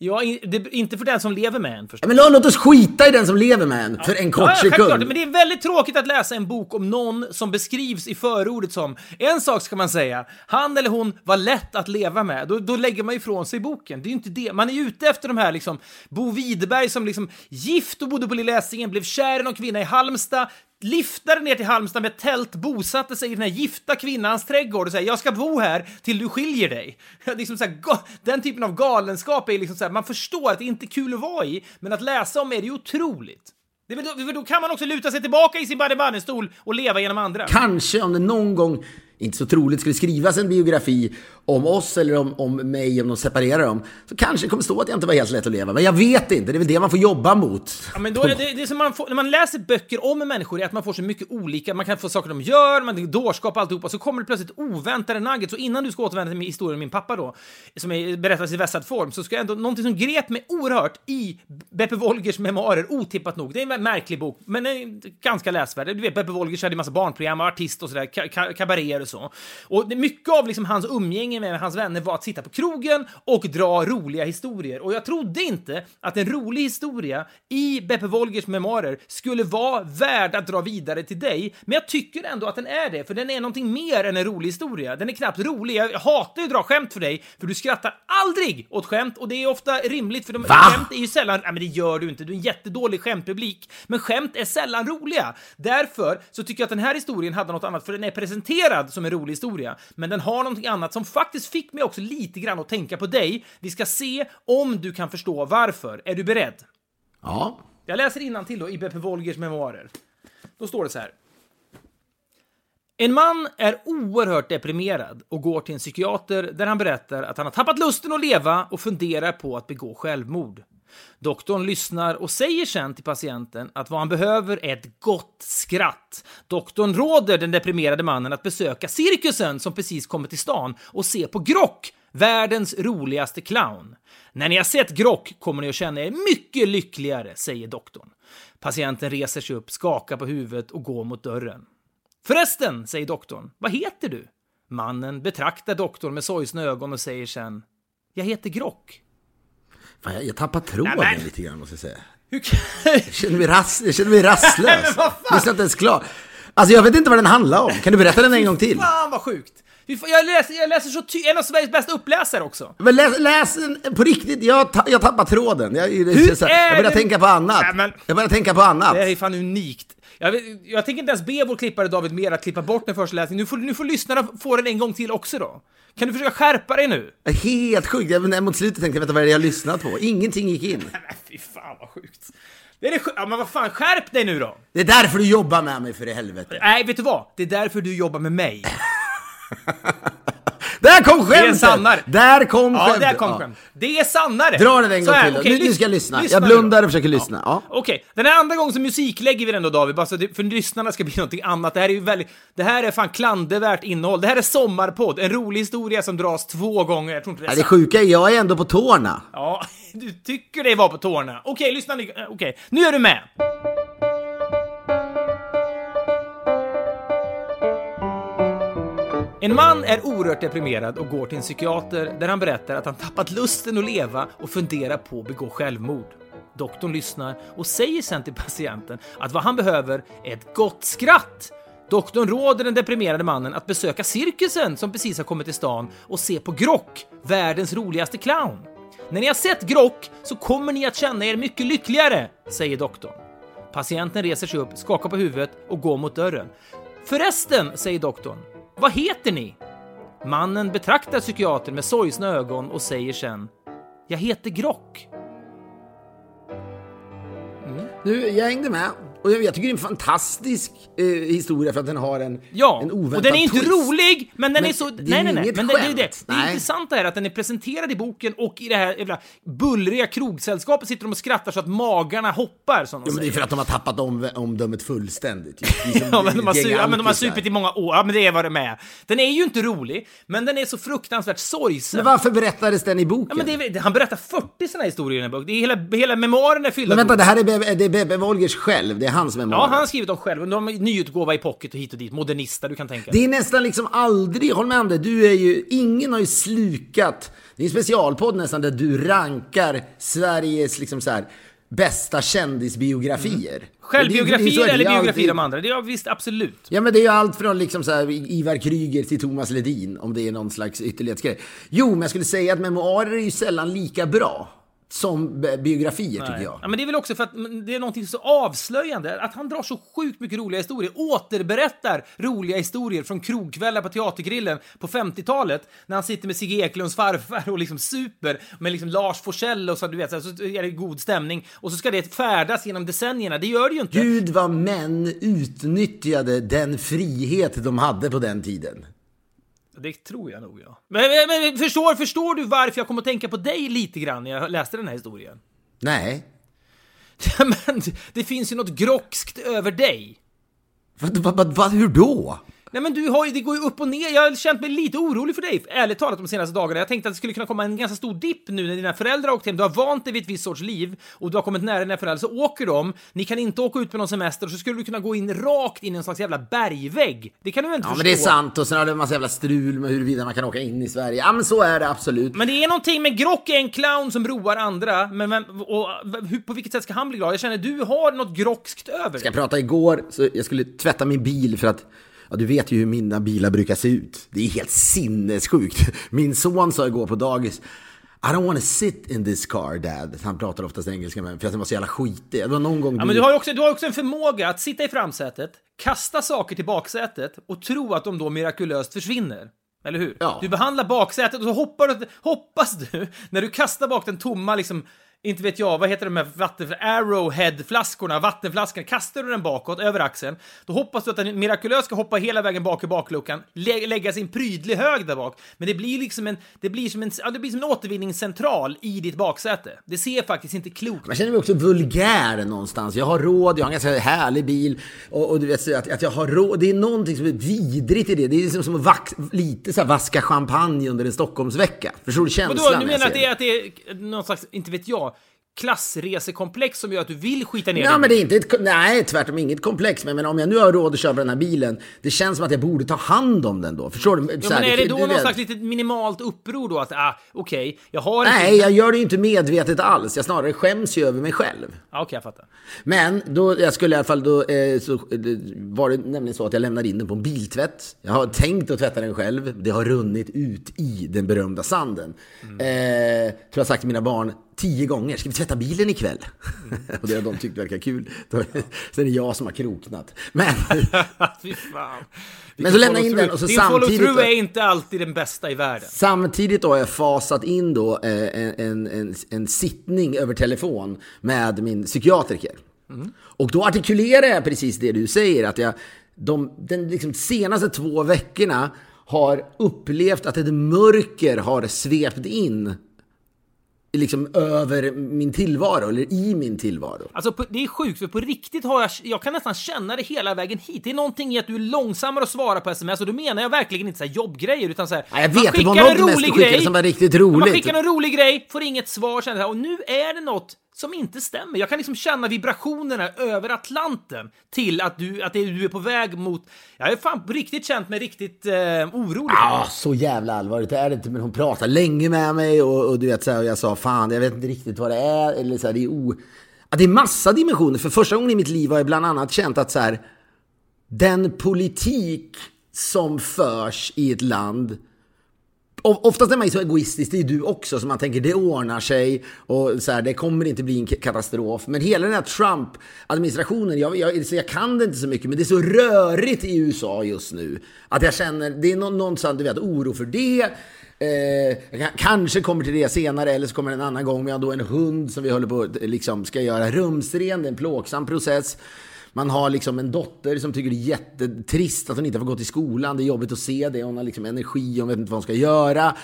Ja, inte för den som lever med en förstås. Ja, Men låt oss skita i den som lever med en för en kort Ja, ja, självklart. sekund. Men det är väldigt tråkigt att läsa en bok om någon som beskrivs i förordet som en sak ska man säga, han eller hon var lätt att leva med. Då, då lägger man ifrån sig boken. Det är ju inte det. Man är ute efter de här liksom, Bo Widerberg som liksom gift och bodde på Lilla Essingen, blev kär i någon kvinna i Halmstad, liftade ner till Halmstad med tält, bosatte sig i den här gifta kvinnans trädgård och säger jag ska bo här till du skiljer dig. liksom så här, den typen av galenskap är liksom så här, man förstår att det inte är kul att vara i, men att läsa om är det ju otroligt. Det är väl då, för då kan man också luta sig tillbaka i sin baden och leva genom andra. Kanske om det någon gång, inte så troligt, skulle skrivas en biografi om oss eller om, om mig, om de separerar dem, så kanske det kommer stå att jag inte var helt lätt att leva. Men jag vet inte, det är väl det man får jobba mot. Ja, men då är det, det är som man får, när man läser böcker om människor är att man får så mycket olika, man kan få saker de gör, man dårskap och alltihopa, så kommer det plötsligt oväntade nuggets. Och innan du ska återvända till historien om min pappa då, som är berättas i vässad form, så ska jag ändå, någonting som grep mig oerhört i Beppe Wolgers memoarer, otippat nog. Det är en märklig bok, men är ganska läsvärd. Du vet, Beppe Wolgers hade en massa barnprogram, och artist och sådär, kabaréer och så. Och det, mycket av liksom hans umgänge med hans vänner var att sitta på krogen och dra roliga historier. Och jag trodde inte att en rolig historia i Beppe Wolgers memoarer skulle vara värd att dra vidare till dig. Men jag tycker ändå att den är det, för den är någonting mer än en rolig historia. Den är knappt rolig. Jag hatar ju att dra skämt för dig, för du skrattar aldrig åt skämt och det är ofta rimligt för de Va? skämt är ju sällan... Nej, men det gör du inte. Du är en jättedålig skämtpublik. Men skämt är sällan roliga. Därför så tycker jag att den här historien hade något annat, för den är presenterad som en rolig historia. Men den har någonting annat som faktiskt fick mig också lite grann att tänka på dig. Vi ska se om du kan förstå varför. Är du beredd? Ja, Jag läser till då i Beppe Wolgers memoarer. Då står det så här. En man är oerhört deprimerad och går till en psykiater där han berättar att han har tappat lusten att leva och funderar på att begå självmord. Doktorn lyssnar och säger sen till patienten att vad han behöver är ett gott skratt. Doktorn råder den deprimerade mannen att besöka cirkusen som precis kommit till stan och se på Grock, världens roligaste clown. När ni har sett Grock kommer ni att känna er mycket lyckligare, säger doktorn. Patienten reser sig upp, skakar på huvudet och går mot dörren. Förresten, säger doktorn, vad heter du? Mannen betraktar doktorn med sorgsna ögon och säger sen Jag heter Grock. Fan, jag, jag tappar tråden Nej, lite grann måste jag säga. Hur kan... Jag känner mig, ras, jag känner mig rastlös. Jag inte ens klar. Alltså jag vet inte vad den handlar om. Kan du berätta den en gång till? Fan vad sjukt! Jag läser, jag läser så ty- en av Sveriges bästa uppläsare också. Men läs, läs på riktigt. Jag, ta, jag tappar tråden. Jag, jag, Hur jag är börjar tänka på annat. Nej, men- Jag börjar tänka på annat. Det är fan unikt. Jag, jag tänker inte ens be vår klippare David Mer att klippa bort den första läsningen. Nu får, nu får lyssnarna få den en gång till också då. Kan du försöka skärpa dig nu? Helt sjukt. Jag, mot slutet tänkte jag, vänta vad är det jag lyssnat på? Ingenting gick in. Nej, fy fan vad sjukt. Det är det ja, men vad fan, skärp dig nu då! Det är därför du jobbar med mig för i helvete. Nej, vet du vad? Det är därför du jobbar med mig. Där kom skämtet! Det är sannare. Där kom Ja, skämtet. där kom skämt. Det är sannare! Dra den en gång till okej, nu, nu ska jag lyssna. lyssna jag blundar och försöker lyssna. Ja. Okej, den här andra gången så musiklägger vi den då David, bara så det, för lyssnarna ska bli någonting annat. Det här är ju väldigt, det här är fan klandervärt innehåll. Det här är sommarpodd, en rolig historia som dras två gånger. Jag tror inte det är Ja, det sjuka är, jag är ändå på tårna. Ja, du tycker det var på tårna. Okej, lyssna nu. eh, Okej, nu är du med. En man är oerhört deprimerad och går till en psykiater där han berättar att han tappat lusten att leva och funderar på att begå självmord. Doktorn lyssnar och säger sen till patienten att vad han behöver är ett gott skratt. Doktorn råder den deprimerade mannen att besöka cirkusen som precis har kommit till stan och se på Grock, världens roligaste clown. När ni har sett Grock så kommer ni att känna er mycket lyckligare, säger doktorn. Patienten reser sig upp, skakar på huvudet och går mot dörren. Förresten, säger doktorn, vad heter ni? Mannen betraktar psykiatern med sorgsna ögon och säger sen Jag heter Grock. Nu, jag hängde med. Och jag, tycker det är en fantastisk eh, historia för att den har en, Ja, en oväntad och den är inte twist. rolig, men den Men är så... det är nej, nej, nej. Men det, det, det, det intressanta är att den är presenterad i boken och i det här jävla bullriga krogsällskapet sitter de och skrattar så att magarna hoppar, som de Jo, men det är för att de har tappat om, omdömet fullständigt. som Ja men, de har su- ja, men de har supit i många år, ja men det är vad det är. Den är ju inte rolig, men den är så fruktansvärt sorgsen. Men varför berättades den i boken? Ja, men är, han berättar 40 såna historier i den här boken. Det är hela, hela memoaren är fyllda Men vänta, det här är Bebe, det är Bebe Wolgers själv. Är hans memoarer. Ja, han har skrivit dem själv. De har nyutgåva i pocket och hit och dit. Modernista, du kan tänka dig. Det är nästan liksom aldrig, håll med om det, du är ju, ingen har ju slukat, det är en specialpodd nästan där du rankar Sveriges liksom så här, bästa kändisbiografier. Är Självbiografier eller biografier alltid. om andra? Det är visst, absolut. Ja men det är ju allt från liksom så här, Ivar Kryger till Thomas Ledin, om det är någon slags ytterlighetsgrej. Jo, men jag skulle säga att memoarer är ju sällan lika bra som bi- biografier tycker jag. Ja, men det är väl också för att det är någonting så avslöjande, att han drar så sjukt mycket roliga historier, återberättar roliga historier från krogkvällar på Teatergrillen på 50-talet, när han sitter med Sigge Eklunds farfar och liksom super med liksom Lars Forssell och så, du vet, så är det god stämning, och så ska det färdas genom decennierna, det gör det ju inte. Gud vad män utnyttjade den frihet de hade på den tiden. Det tror jag nog, ja. Men, men, men förstår, förstår du varför jag kom att tänka på dig lite grann när jag läste den här historien? Nej. men det finns ju något grockskt över dig. Vad, vad, vad, vad, hur då? Nej men du har ju, det går ju upp och ner. Jag har känt mig lite orolig för dig, ärligt talat, de senaste dagarna. Jag tänkte att det skulle kunna komma en ganska stor dipp nu när dina föräldrar har åkt hem. Du har vant dig vid ett visst sorts liv och du har kommit nära dina föräldrar, så åker de. Ni kan inte åka ut på någon semester och så skulle du kunna gå in rakt in i en slags jävla bergvägg. Det kan du inte Ja, förstå. men det är sant. Och sen har det en massa jävla strul med huruvida man kan åka in i Sverige. Ja, men så är det absolut. Men det är någonting med Grock är en clown som roar andra, men vem, och, hur, på vilket sätt ska han bli glad? Jag känner du har något grockskt över Jag pratade igår, så jag skulle tvätta min bil för att Ja, du vet ju hur mina bilar brukar se ut. Det är helt sinnessjukt. Min son sa igår på dagis I don't wanna sit in this car dad. Han pratar oftast engelska mig för att den var så jävla skitig. Det var någon gång Ja, men du har också, du har också en förmåga att sitta i framsätet, kasta saker till baksätet och tro att de då mirakulöst försvinner. Eller hur? Ja. Du behandlar baksätet och så hoppar hoppas du, när du kastar bak den tomma liksom inte vet jag, vad heter de här vatten... Arrowhead-flaskorna, vattenflaskan, kastar du den bakåt över axeln, då hoppas du att den mirakulöst ska hoppa hela vägen bak i bakluckan, lä lägga sin prydlig hög där bak. Men det blir liksom en, det blir som en, ja, det blir som en återvinningscentral i ditt baksäte. Det ser faktiskt inte klokt Jag känner mig också vulgär någonstans. Jag har råd, jag har en ganska härlig bil. Och, och du vet, att, att jag har råd. Det är någonting som är vidrigt i det. Det är liksom som att vax, lite så här, vaska champagne under en Stockholmsvecka. Förstår du känslan? Vadå, du menar att det är, att det är någon slags, inte vet jag, klassresekomplex som gör att du vill skita ner Ja, din men det är inte ett, nej, tvärtom inget komplex. Men, men om jag nu har råd att köpa den här bilen, det känns som att jag borde ta hand om den då. Förstår du? Ja, här, men är det då du någon slags litet minimalt uppror då att, ah, okej, jag har. Nej, jag gör det ju inte medvetet alls. Jag snarare skäms ju över mig själv. Ja, okej, jag fattar. Men då, jag skulle i alla fall då, eh, så, det var det nämligen så att jag lämnade in den på en biltvätt. Jag har tänkt att tvätta den själv. Det har runnit ut i den berömda sanden. Eh, tror jag sagt till mina barn tio gånger, ska vi tvätta bilen ikväll? och det har de tyckt verkar kul. Sen är det jag som har kroknat. Men, Fy fan. Men så lämna in den och så Din samtidigt- follow-through är inte alltid den bästa i världen. Samtidigt då har jag fasat in då eh, en, en, en, en sittning över telefon med min psykiatriker. Och då artikulerar jag precis det du säger, att jag de den liksom senaste två veckorna har upplevt att ett mörker har svept in liksom över min tillvaro, eller i min tillvaro. Alltså, det är sjukt, för på riktigt har jag... Jag kan nästan känna det hela vägen hit. Det är någonting i att du är långsammare att svara på sms, och då menar jag verkligen inte så här jobbgrejer, utan så här... Ja, jag vet, det var något en mest rolig du skickade som var riktigt Ja, Man roligt. skickar en rolig grej, får inget svar, känner så här, och nu är det något som inte stämmer. Jag kan liksom känna vibrationerna över Atlanten till att du, att du är på väg mot... Jag är fan på riktigt känt mig riktigt eh, orolig. Ja, så jävla allvarligt är det inte. Men hon pratar länge med mig och, och du vet så här, och jag sa fan, jag vet inte riktigt vad det är. Eller så här, det är o... Att det är massa dimensioner. För första gången i mitt liv har jag bland annat känt att så här, den politik som förs i ett land Oftast är man ju så egoistisk, det är du också, så man tänker det ordnar sig och så här, det kommer inte bli en katastrof. Men hela den här Trump-administrationen, jag, jag, jag kan det inte så mycket, men det är så rörigt i USA just nu. Att jag känner, det är någon, någonstans, du vet, oro för det. Eh, jag kanske kommer till det senare, eller så kommer det en annan gång. Vi har då en hund som vi håller på att liksom, ska göra rumsren, det är en plågsam process. Man har liksom en dotter som tycker det är jättetrist att hon inte får gå till skolan. Det är jobbigt att se det. Hon har liksom energi, hon vet inte vad hon ska göra.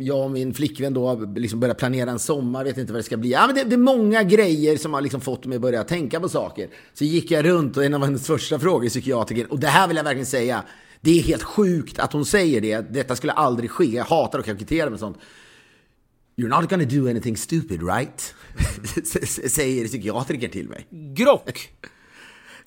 Jag och min flickvän då liksom börjat planera en sommar, vet inte vad det ska bli. Ja, men det, det är många grejer som har liksom fått mig att börja tänka på saker. Så gick jag runt och en av hennes första frågor, psykiatrikern, och det här vill jag verkligen säga. Det är helt sjukt att hon säger det. Detta skulle aldrig ske. Jag hatar att kokettera med sånt. You're not gonna do anything stupid, right? Säger psykiatrikern till mig. Grock!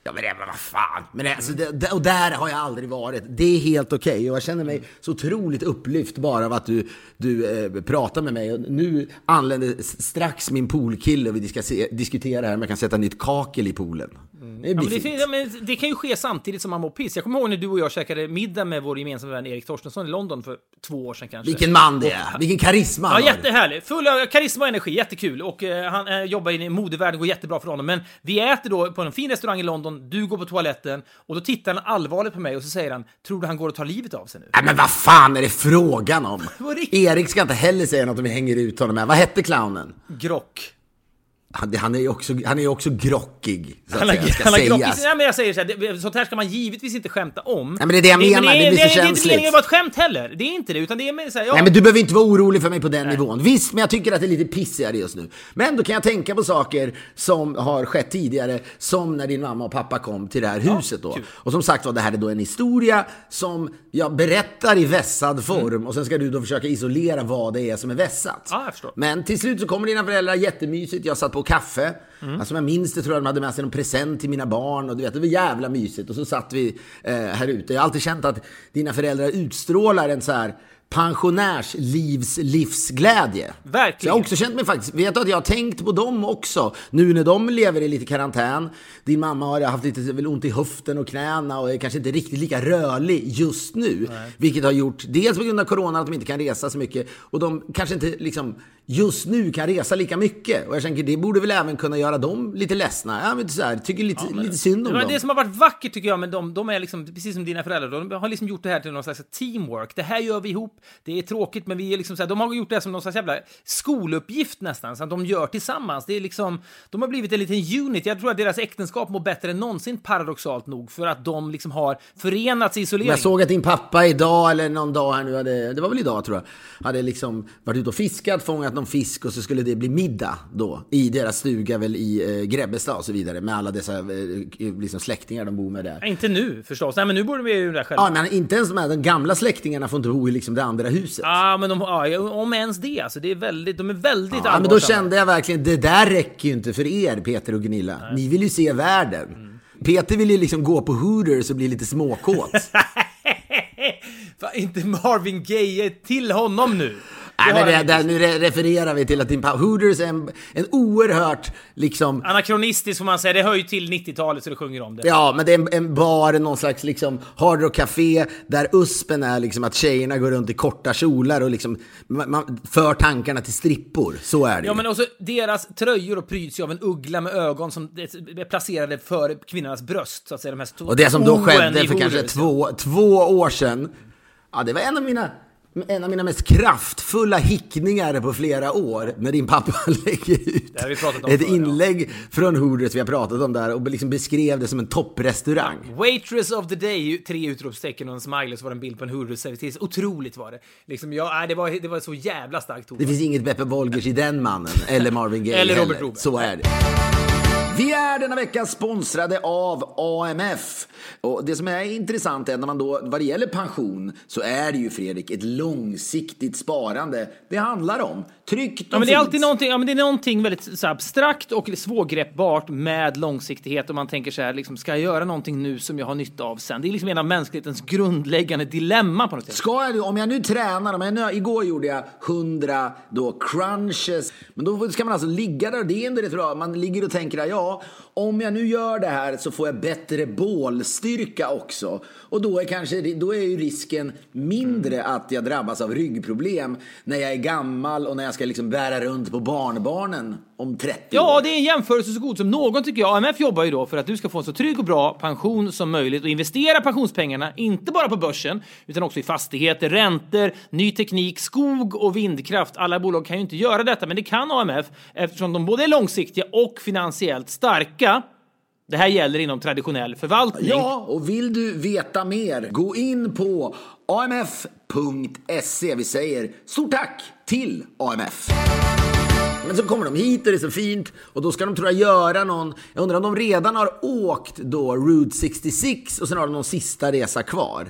Ja men det, men vad fan. Men det, alltså, det, och där har jag aldrig varit. Det är helt okej. Och jag känner mig så otroligt upplyft bara av att du, du eh, pratar med mig. Och nu anländer strax min poolkille och vi ska se, diskutera här om jag kan sätta nytt kakel i poolen. Det Ja, det, ja, det kan ju ske samtidigt som man mår piss. Jag kommer ihåg när du och jag käkade middag med vår gemensamma vän Erik Torstensson i London för två år sedan kanske. Vilken man det är. Vilken karisma Ja, jättehärlig. Full av karisma och energi, jättekul. Och eh, han eh, jobbar i modevärlden, går jättebra för honom. Men vi äter då på en fin restaurang i London, du går på toaletten och då tittar han allvarligt på mig och så säger han, tror du han går och tar livet av sig nu? Nej men vad fan är det frågan om? Erik ska inte heller säga något om vi hänger ut honom här. Vad hette clownen? Grock. Han, han är ju också, han är också grockig, så att Han har, säga, ska han har grock i sägas. sig. Nej, men jag säger så här, det, sånt här ska man givetvis inte skämta om. Nej, men det är det jag menar, det blir så det, är inte känsligt. meningen att vara ett skämt heller. Det är inte det, utan det är så här, ja. Nej men du behöver inte vara orolig för mig på den nivån. Visst, men jag tycker att det är lite pissigare just nu. Men då kan jag tänka på saker som har skett tidigare, som när din mamma och pappa kom till det här huset då. kul. Och som sagt var, det här är då en historia som jag berättar i vässad form och sen ska du då försöka isolera vad det är som är vässat. Ja, jag förstår. Men till slut så kommer dina föräldrar, jättemysigt, jag satt på kaffe. Mm. Alltså jag minns det tror jag de hade med sig någon present till mina barn och du vet, det var jävla mysigt. Och så satt vi eh, här ute. Jag har alltid känt att dina föräldrar utstrålar en så här pensionärslivs livsglädje. Verkligen. Så jag har också känt mig faktiskt, vet du att jag har tänkt på dem också. Nu när de lever i lite karantän. Din mamma har haft lite väl ont i höften och knäna och är kanske inte riktigt lika rörlig just nu. Vilket har gjort, dels på grund av corona, att de inte kan resa så mycket. Och de kanske inte liksom just nu kan resa lika mycket. Och jag tänker, det borde väl även kunna göra dem lite ledsna. Jag vet, så här, tycker lite, lite synd om Men dem. det som har varit vackert tycker jag med dem, de är liksom, precis som dina föräldrar, de har liksom gjort det här till någon slags teamwork. Det här gör vi ihop. Det är tråkigt, men vi är liksom så här, de har gjort det som någon slags jävla skoluppgift nästan, så att de gör tillsammans. Det är liksom, de har blivit en liten unit. Jag tror att deras äktenskap mår bättre än någonsin, paradoxalt nog, för att de liksom har förenats i isolering. Jag såg att din pappa idag, eller någon dag här nu, hade, det var väl idag tror jag, hade liksom varit ute och fiskat, fångat någon fisk och så skulle det bli middag då i deras stuga väl i eh, Grebbestad och så vidare med alla dessa eh, liksom släktingar de bor med där. Inte nu förstås. Nej, men nu borde vi ju där själva. Ja, men inte ens de, här, de gamla släktingarna får inte bo i liksom det andra huset. Ja, men de, ja, om ens det. Alltså, det är väldigt, de är väldigt Ja, men allvarsamma. då kände jag verkligen, det där räcker ju inte för er, Peter och Gunilla. Ni vill ju se världen. Peter vill ju liksom gå på Hooters och bli lite småkåt. Fan, inte Marvin Gaye till honom nu. Nej, men det, där, nu re- refererar vi till att din Hooters är en, en oerhört liksom Anakronistiskt får man säga. Det hör ju till 90-talet så det sjunger om det. Ja, men det är en, en bar, någon slags liksom hardrock-café där uspen är liksom att tjejerna går runt i korta kjolar och liksom man, man för tankarna till strippor. Så är det Ja, ju. men också deras tröjor pryds ju av en uggla med ögon som är placerade för kvinnornas bröst, så att säga. De här Och det som då skedde för kanske två, två år sedan, ja det var en av mina en av mina mest kraftfulla hickningar på flera år när din pappa lägger ut ett förr, ja. inlägg från Hooters vi har pratat om där och liksom beskrev det som en topprestaurang. Waitress of the day, tre utropstecken och en smiley, så var det en bild på en Hooters-servitris. Otroligt var det. Liksom, ja, det, var, det var så jävla starkt ord. Det finns inget Beppe Wolgers i den mannen, eller Marvin Gaye Eller Robert heller. Robert. Så är det. Vi är denna vecka sponsrade av AMF. Och det som är intressant är när man då, vad det gäller pension, så är det ju Fredrik ett långsiktigt sparande det handlar om. Tryggt och Ja, men det är alltid någonting, ja, men det är någonting väldigt så abstrakt och svårgreppbart med långsiktighet och man tänker så här, liksom, ska jag göra någonting nu som jag har nytta av sen? Det är liksom en av mänsklighetens grundläggande dilemma på något sätt. Ska jag, nu- om jag nu tränar, om jag nu, igår gjorde jag 100 då crunches, men då ska man alltså ligga där och det är ändå rätt bra. Man ligger och tänker, ja, om jag nu gör det här så får jag bättre bålstyrka också. Och då är, kanske, då är ju risken mindre att jag drabbas av ryggproblem när jag är gammal och när jag ska liksom bära runt på barnbarnen om 30 Ja, år. det är en jämförelse så god som någon tycker jag. AMF jobbar ju då för att du ska få en så trygg och bra pension som möjligt och investera pensionspengarna, inte bara på börsen, utan också i fastigheter, räntor, ny teknik, skog och vindkraft. Alla bolag kan ju inte göra detta, men det kan AMF eftersom de både är långsiktiga och finansiellt starka. Det här gäller inom traditionell förvaltning. Ja, och vill du veta mer, gå in på amf.se. Vi säger stort tack till AMF. Men så kommer de hit och det är så fint och då ska de tror jag göra någon, jag undrar om de redan har åkt då Route 66 och sen har de någon sista resa kvar.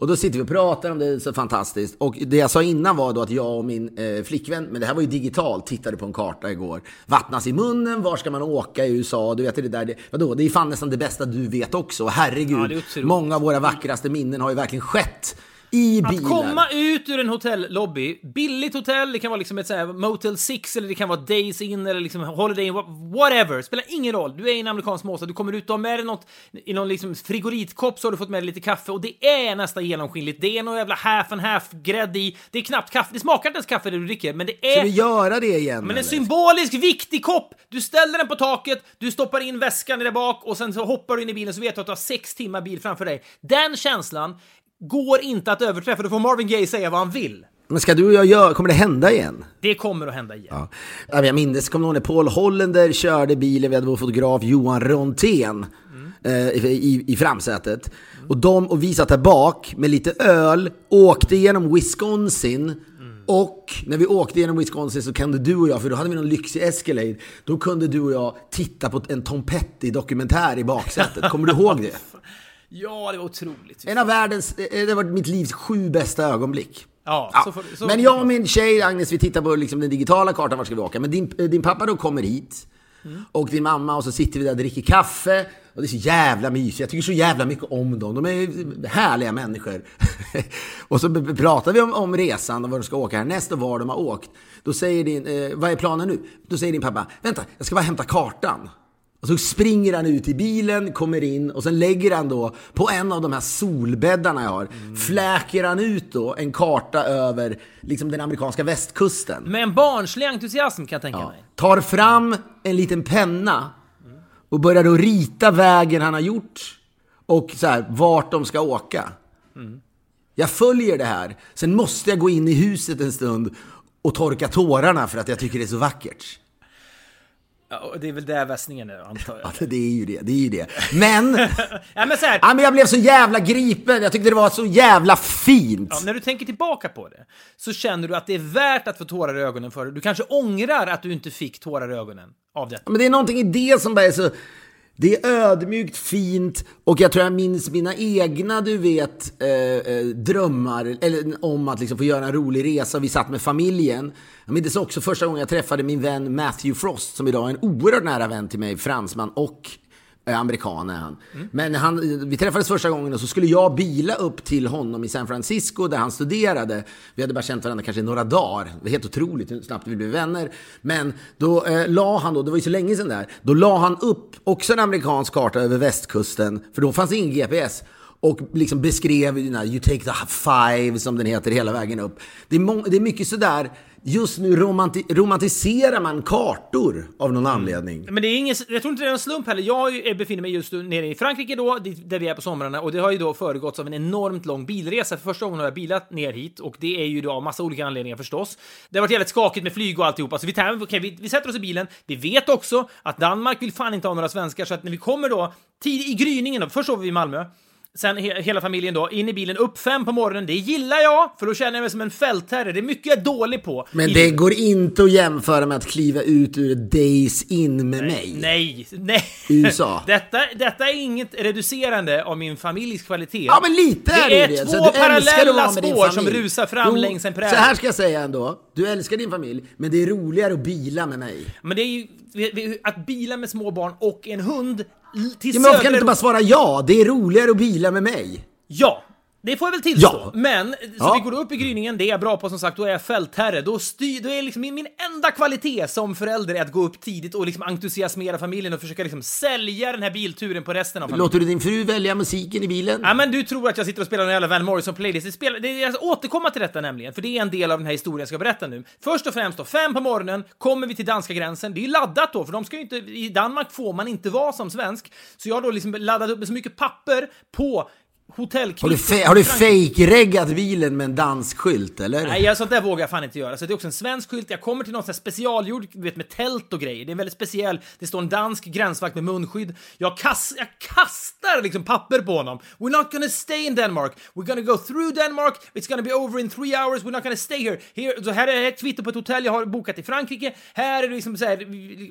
Och då sitter vi och pratar om det, så fantastiskt. Och det jag sa innan var då att jag och min eh, flickvän, men det här var ju digitalt, tittade på en karta igår. Vattnas i munnen, var ska man åka i USA? Du vet det där, det, vadå, det är fan nästan det bästa du vet också. Herregud, Ja, många av våra vackraste minnen har ju verkligen skett i bilar. Att komma ut ur en hotellobby, billigt hotell, det kan vara liksom ett så Motel 6 eller det kan vara Days In eller liksom Holiday In, whatever, spelar ingen roll. Du är i en amerikansk småstad, du kommer ut, du har med dig något i någon liksom frigoritkopp så har du fått med dig lite kaffe och det är nästan genomskinligt. Det är någon jävla half and half grädde i. Det är knappt kaffe, det smakar inte ens kaffe det du dricker, men det Ska är... vi göra det igen? Men en eller? symbolisk viktig kopp! Du ställer den på taket, du stoppar in väskan där bak och sen så hoppar du in i bilen så vet du att du har sex timmar bil framför dig. Den känslan går inte att överträffa, då får Marvin Gaye säga vad han vill. Men ska du och jag göra, kommer det hända igen? Det kommer att hända igen. Ja. Ja, Jag minns, kommer ihåg när Paul Hollander körde bilen, vi hade vår fotograf Johan Rontén eh, i, i framsätet. Och, de, och vi satt där bak med lite öl, åkte genom Wisconsin och när vi åkte genom Wisconsin så kunde du och jag, för då hade vi någon lyxig Escalade, då kunde du och jag titta på en Tom Petty-dokumentär i baksätet. Kommer du ihåg det? Ja, det var otroligt. En av världens, eh, det var mitt livs sju bästa ögonblick. Ja, Ja, så får, så men jag och min tjej Agnes, vi tittar på liksom den digitala kartan, vart ska vi åka? Men din, eh, din pappa då kommer hit, och din mamma, och så sitter vi där och dricker kaffe. Och det är så jävla mysigt. Jag tycker så jävla mycket om dem. De är härliga människor. och så pratar vi om, om resan och var de ska åka härnäst och var de har åkt. Då säger din, eh, vad är planen nu? Då säger din pappa, vänta, jag ska bara hämta kartan. Och så springer han ut i bilen, kommer in och sen lägger han då på en av de här solbäddarna jag har, fläker han ut då en karta över liksom den amerikanska västkusten. Med en barnslig entusiasm kan jag tänka mig. Tar fram en liten penna och börjar då rita vägen han har gjort och så här, vart de ska åka. Jag följer det här. Sen måste jag gå in i huset en stund och torka tårarna för att jag tycker det är så vackert. Ja, det är väl där västningen är, antar jag. Ja, det är ju det. Det är ju det. Men, Ja, men så här, ja, men jag blev så jävla gripen. Jag tyckte det var så jävla fint. Ja, när du tänker tillbaka på det så känner du att det är värt att få tårar i ögonen för det. Du kanske ångrar att du inte fick tårar i ögonen av detta. Men det är någonting i det som bara är så... Det är ödmjukt, fint och jag tror jag minns mina egna, du vet, eh, eh, drömmar eller, om att liksom få göra en rolig resa. Vi satt med familjen. Jag minns också första gången jag träffade min vän Matthew Frost som idag är en oerhört nära vän till mig, fransman och Eh, amerikan är han. Men han, vi träffades första gången och så skulle jag bila upp till honom i San Francisco där han studerade. Vi hade bara känt varandra kanske några dagar. Det var helt otroligt hur snabbt vi blev vänner. Men då eh, la han då, det var ju så länge sedan där, då la han upp också en amerikansk karta över västkusten, för då fanns det ingen GPS. Och liksom beskrev you, know, you take the five som den heter hela vägen upp. Det är, må- det är mycket sådär, just nu romanti- romantiserar man kartor av någon anledning. Men det är ingen, jag tror inte det är en slump heller. Jag är- befinner mig just nu nere i Frankrike då, där vi är på somrarna, och det har ju då föregåtts av en enormt lång bilresa. För första gången har jag bilat ner hit, och det är ju då av massa olika anledningar förstås. Det har varit jävligt skakigt med flyg och alltihopa, så vi, tar, okej, vi, vi sätter oss i bilen. Vi vet också att Danmark vill fan inte ha några svenskar, så att när vi kommer då, tid i gryningen då, först sover vi i Malmö, Sen he hela familjen då, in i bilen, upp fem på morgonen. Det gillar jag, för då känner jag mig som en fältherre. Det är mycket jag är dålig på. Men det går inte att jämföra med att kliva ut ur Days In med mig. Nej, nej. USA. Detta, detta är inget reducerande av min familjs kvalitet. Ja men lite är det det är ju det. två parallella spår som rusar fram längs en präd. Så här ska jag säga ändå. Du älskar din familj, men det är roligare att bila med mig. Men det är ju att bila med små barn och en hund till Ja, men varför kan du inte bara svara ja? Det är roligare att bila med mig. Ja, det får jag väl tillstå. Ja. Men, så Ja. vi går upp i gryningen, det är jag bra på som sagt, då är jag fältherre. Då, styr, då är liksom min, min enda kvalitet som förälder är att gå upp tidigt och liksom entusiasmera familjen och försöka liksom sälja den här bilturen på resten av familjen. Låter du din fru välja musiken i bilen? Ja, men du tror att jag sitter och spelar en jävla Van Morrison-playlist. Det spelar, det, jag ska återkomma till detta nämligen, för det är en del av den här historien jag ska berätta nu. Först och främst då, fem på morgonen kommer vi till danska gränsen. Det är ju laddat då, för de ska ju inte, i Danmark får man inte vara som svensk. Så jag har då liksom laddat upp med så mycket papper på hotell Har du, har du fake-reggat bilen med en dansk skylt eller? Nej, jag, sånt där vågar jag fan inte göra. Så det är också en svensk skylt. Jag kommer till någon sån här specialgjord, du vet med tält och grejer. Det är en väldigt speciell. Det står en dansk gränsvakt med munskydd. Jag, kas, jag kastar liksom papper på honom. We're not gonna stay in Denmark. We're gonna go through Denmark. It's gonna be over in three hours. We're not gonna stay here. here så här är ett kvitto på ett hotell jag har bokat i Frankrike. Här är det liksom så här,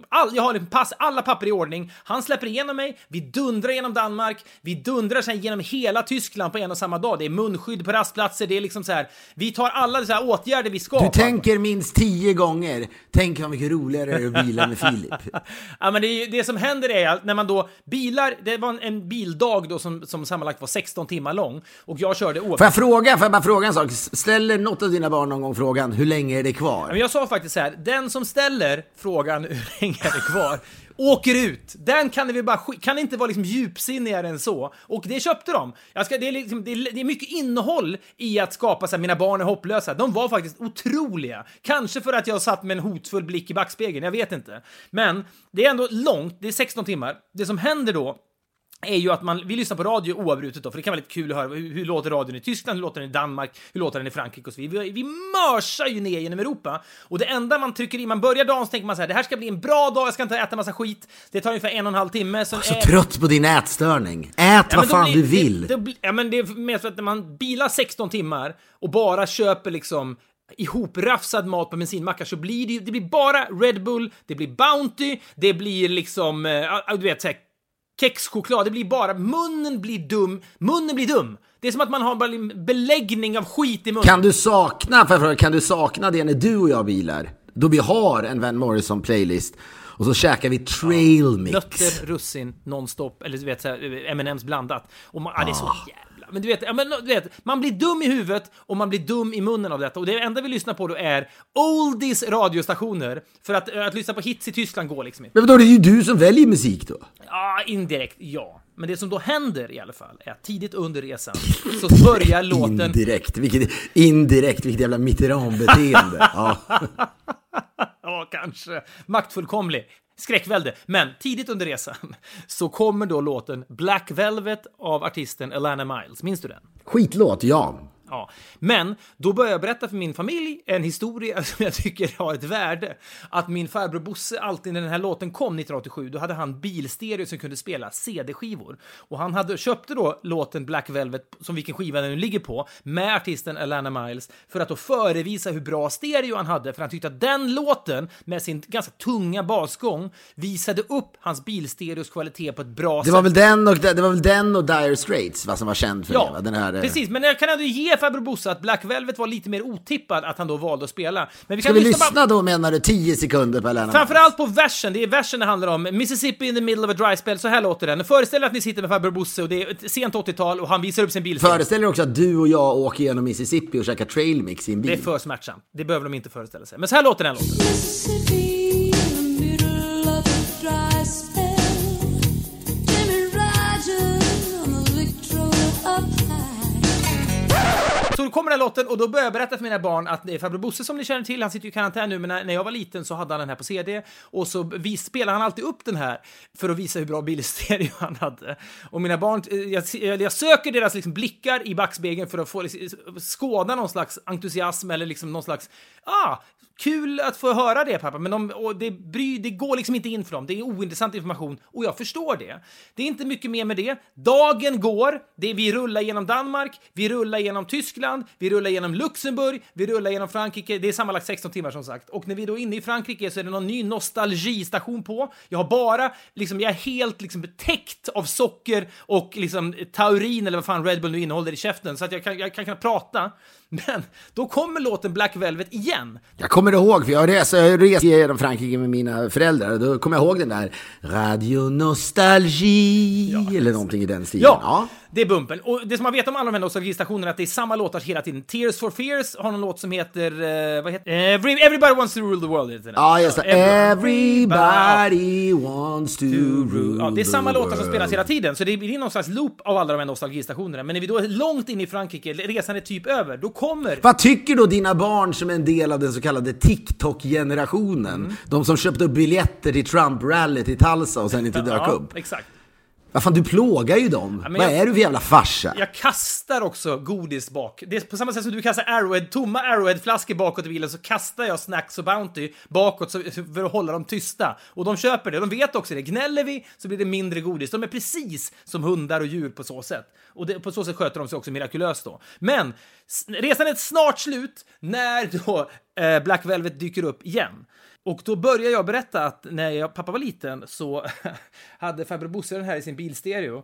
all, jag har liksom pass, alla papper i ordning. Han släpper igenom mig. Vi dundrar genom Danmark. Vi dundrar sen genom hela Tyskland på en och samma dag. Det är munskydd på rastplatser. Det är liksom så här. Vi tar alla så här åtgärder vi ska. Du tänker minst tio gånger, tänk vad mycket roligare det är att bila med Filip. Ja, men det, är det som händer är att när man då bilar, det var en, en bildag då som, som sammanlagt var 16 timmar lång och jag körde Får oavsett. jag fråga, får jag bara fråga en sak? Ställer något av dina barn någon gång frågan, hur länge är det kvar? Men jag sa faktiskt så här, den som ställer frågan hur länge är det kvar, åker ut. Den kan vi bara kan inte vara liksom djupsinnigare än så. Och det köpte de. Jag ska, det, är liksom, det, är, det är mycket innehåll i att skapa så här, mina barn är hopplösa. De var faktiskt otroliga. Kanske för att jag satt med en hotfull blick i backspegeln, jag vet inte. Men det är ändå långt, det är 16 timmar. Det som händer då är ju att man, vi lyssnar på radio oavbrutet då, för det kan vara lite kul att höra hur, hur låter radion i Tyskland, hur låter den i Danmark, hur låter den i Frankrike och så vidare. Vi, vi mörsar ju ner genom Europa och det enda man trycker i, man börjar dagen så tänker man så här, det här ska bli en bra dag, jag ska inte äta massa skit. Det tar ungefär en och en halv timme. Sen Så är- trött på din ätstörning. Ät Ja, vad fan blir- du vill. Det, det, ja, men det är mer för att när man bilar 16 timmar och bara köper liksom ihoprafsad mat på bensinmackar så blir det ju, det blir bara Red Bull, det blir Bounty, det blir liksom, eh, du vet, så här, kexchoklad, det blir bara, munnen blir dum, munnen blir dum. Det är som att man har en beläggning av skit i munnen. Kan du sakna, fråga, kan du sakna det när du och jag bilar? Då vi har en Van Morrison playlist och så käkar vi trail mix. Nötter, russin, nonstop, eller du vet såhär, M&M's blandat. Och man, ah. det är så jävla... Men du vet, ja, men, du vet, man blir dum i huvudet och man blir dum i munnen av detta. Och det enda vi lyssnar på då är oldies radiostationer. För att, att lyssna på hits i Tyskland går liksom inte. Men det är ju du som väljer musik då? Ja, indirekt, ja. Men det som då händer i alla fall är att tidigt under resan så börjar låten... Indirekt, vilket, indirekt, vilket jävla Mitterrand-beteende. ja. Ja, kanske. Maktfullkomlig. Skräckvälde. Men tidigt under resan så kommer då låten Black Velvet av artisten Alana Miles. Minns du den? Skitlåt, ja. Ja, men då började jag berätta för min familj en historia som jag tycker har ett värde. Att min farbror Bosse alltid när den här låten kom 1987, då hade han bilstereo som kunde spela CD-skivor. Och han hade, köpte då låten Black Velvet, som vilken skiva den nu ligger på, med artisten Alana Miles för att då förevisa hur bra stereo han hade. För han tyckte att den låten med sin ganska tunga basgång visade upp hans bilstereos kvalitet på ett bra Det sätt. var väl den och, det var väl den och Dire Straits va, som var känd för det? Ja, Va? Den här, eh, precis. Men jag kan ändå ge farbror Bosse att Black Velvet var lite mer otippad att han då valde att spela. Men vi Ska kan vi lyssna, lyssna då menar du 10 sekunder på Alana Framförallt på versen, det är versen det handlar om. Mississippi in the middle of a dry spell, så här låter den. Föreställ er att ni sitter med farbror Bosse och det är ett sent 80-tal och han visar upp sin bil. Föreställ er också att du och jag åker genom Mississippi och käkar trail mix i en Det är bil. för smärtsamt. Det behöver de inte föreställa sig. Men så här låter den låten. Så då kommer den här låten och då börjar jag berätta för mina barn att det är farbror Bosse som ni känner till, han sitter ju i karantän nu, men när, när jag var liten så hade han den här på CD och så spelade han alltid upp den här för att visa hur bra bilstereo han hade. Och mina barn, eh, jag, jag, söker deras liksom blickar i backspegeln för att få liksom, skåda någon slags entusiasm eller liksom någon slags, ah, Kul att få höra det pappa, men de, och det, bry, det går liksom inte in för dem. Det är ointressant information och jag förstår det. Det är inte mycket mer med det. Dagen går, det är, vi rullar genom Danmark, vi rullar genom Tyskland, vi rullar genom Luxemburg, vi rullar genom Frankrike. Det är sammanlagt 16 timmar som sagt. Och när vi då är inne i Frankrike så är det någon ny nostalgistation på. Jag har bara, liksom, jag är helt liksom täckt av socker och liksom taurin eller vad fan Red Bull nu innehåller i käften så att jag kan, jag kan knappt prata. Men då kommer låten Black Velvet igen. Jag kommer ihåg, för jag reste, reste genom Frankrike med mina föräldrar och då kommer jag ihåg den där Radio Nostalgie eller någonting i den stilen. Ja, det är bumpen. Och det som man vet om alla de här nostalgistationerna är att det är samma låtar hela tiden. Tears for Fears har någon låt som heter... eh, vad heter Every, Everybody wants to rule the world. Heter den. Ja, just det. Every- Everybody wants to rule Ja, det är samma the låtar som world. spelas hela tiden, så det blir någon slags loop av alla de här nostalgistationerna. Men när vi då är långt in i Frankrike, resan är typ över, då kommer... Vad tycker då dina barn som är en del av den så kallade TikTok-generationen? Mm. De som köpte upp biljetter till Trump-rallyt i Tulsa och sen inte dök Ja, upp. exakt. Vad fan, du plågar ju dem. men Vad jag- är du för jävla farsa? Jag kastar också godis bak. Det är på samma sätt som du kastar Arrowhead, tomma Arrowhead-flaskor bakåt i bilen så kastar jag Snacks och Bounty bakåt för att hålla dem tysta. Och de köper det. De vet också det. Gnäller vi så blir det mindre godis. De är precis som hundar och djur på så sätt. Och det, på så sätt sköter de sig också mirakulöst då. Men resan är snart slut när då eh, Black Velvet dyker upp igen. Och då börjar jag berätta att när jag, pappa var liten så hade farbror Bosse den här i sin bilstereo.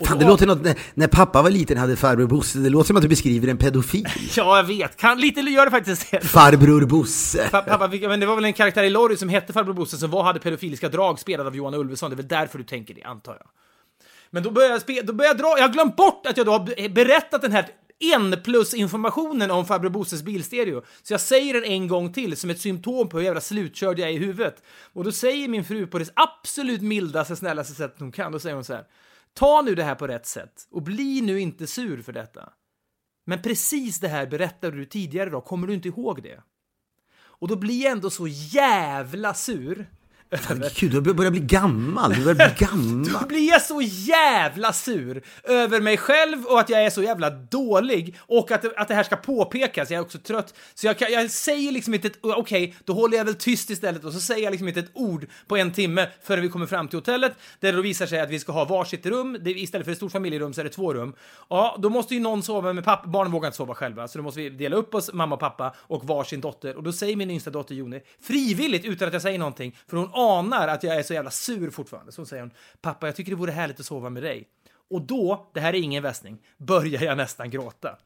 Och Fan, då- det låter något, när, när pappa var liten hade farbror Bosse, det låter som att du beskriver en pedofil. Ja, jag vet. Kan, lite gör det faktiskt det. Farbror Bosse. Pa- Pappa, men det var väl en karaktär i Lorry som hette Farbror Bosse som var, hade pedofiliska drag spelad av Johan Ulveson. Det är väl därför du tänker det, antar jag. Men då börjar jag, spe, då börjar jag dra... Jag har glömt bort att jag då har be- berättat den här en plus informationen om farbror Bosses bilstereo. Så jag säger den en gång till som ett symptom på hur jävla slutkörd jag är i huvudet. Och då säger min fru på det absolut mildaste, snällaste sättet hon kan, då säger hon så här. Ta nu det här på rätt sätt och bli nu inte sur för detta. Men precis det här berättade du tidigare då, kommer du inte ihåg det? Och då blir jag ändå så jävla sur. Gud, du börjar bli gammal. Du börjar bli gammal. Då blir jag så jävla sur över mig själv och att jag är så jävla dålig och att, att det här ska påpekas. Jag är också trött. Så jag, jag säger liksom inte ett... Okej, då håller jag väl tyst istället och så säger jag liksom inte ett ord på en timme före vi kommer fram till hotellet där det då visar sig att vi ska ha varsitt rum. Det, istället för ett stort familjerum så är det två rum. Ja, då måste ju någon sova med pappa. Barnen vågar inte sova själva, så då måste vi dela upp oss, mamma och pappa och varsin dotter. Och då säger min yngsta dotter Joni, frivilligt utan att jag säger någonting, för hon anar att jag är så jävla sur fortfarande. Så säger hon, pappa, jag tycker det vore härligt att sova med dig. Och då, det här är ingen västning, börjar jag nästan gråta.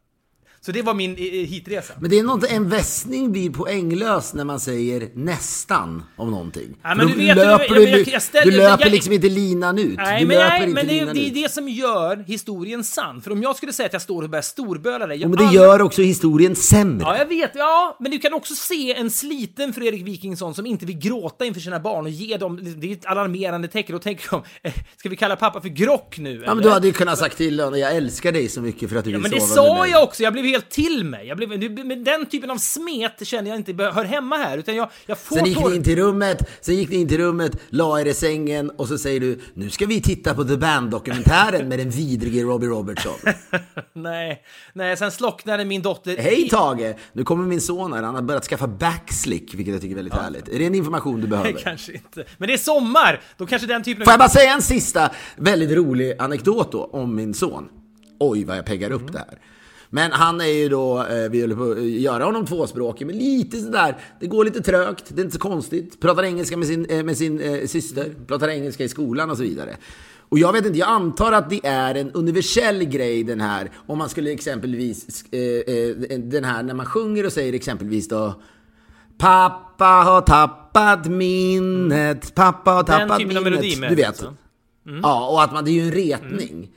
Så det var min eh, eh, hitresa. Men det är något, en västning blir poänglös när man säger nästan om någonting. Ja, men du vet, löper du, jag- jag ställer- du löper jag- liksom inte linan ut. Nej, du men, nej, men det, det är det som gör historien sann. För om jag skulle säga att jag står och börjar storböla dig... Jo, men det gör också historien sämre. Ja, jag vet. Ja, men du kan också se en sliten Fredrik Wikingsson som inte vill gråta inför sina barn och ge dem... Det är ett alarmerande tecken. Då tänker de, eh, ska vi kalla pappa för Grock nu? Ja, men du hade ju kunnat sagt till honom, jag älskar dig så mycket för att du Ja, vill men det sova med sa mig. jag också. Jag blev helt till mig. Jag blev, men den typen av smet känner jag inte hör hemma här, utan jag, jag får... Sen gick ni in till rummet, sen gick ni in till rummet, la er i sängen och så säger du nu ska vi titta på The Band-dokumentären med den vidrige Robbie Robertson. Nej, nej, sen slocknade min dotter... Hej Tage! Nu kommer min son här, han har börjat skaffa backslick, vilket jag tycker är väldigt härligt. Är det en information du behöver? Kanske inte. Men det är sommar! Då kanske den typen Får jag bara säga en sista väldigt rolig anekdot då om min son? Oj, vad jag peggar upp det här. Men han är ju då, eh, vi håller på att göra honom tvåspråkig, men lite sådär, det går lite trögt, det är inte så konstigt. Pratar engelska med sin, eh, med sin eh, syster, pratar engelska i skolan och så vidare. Och jag vet inte, jag antar att det är en universell grej den här, om man skulle exempelvis, den här när man sjunger och säger exempelvis då Pappa har tappat minnet, pappa har tappat typen av minnet. melodi med, du vet. alltså. Ja, och att man, det är ju en retning.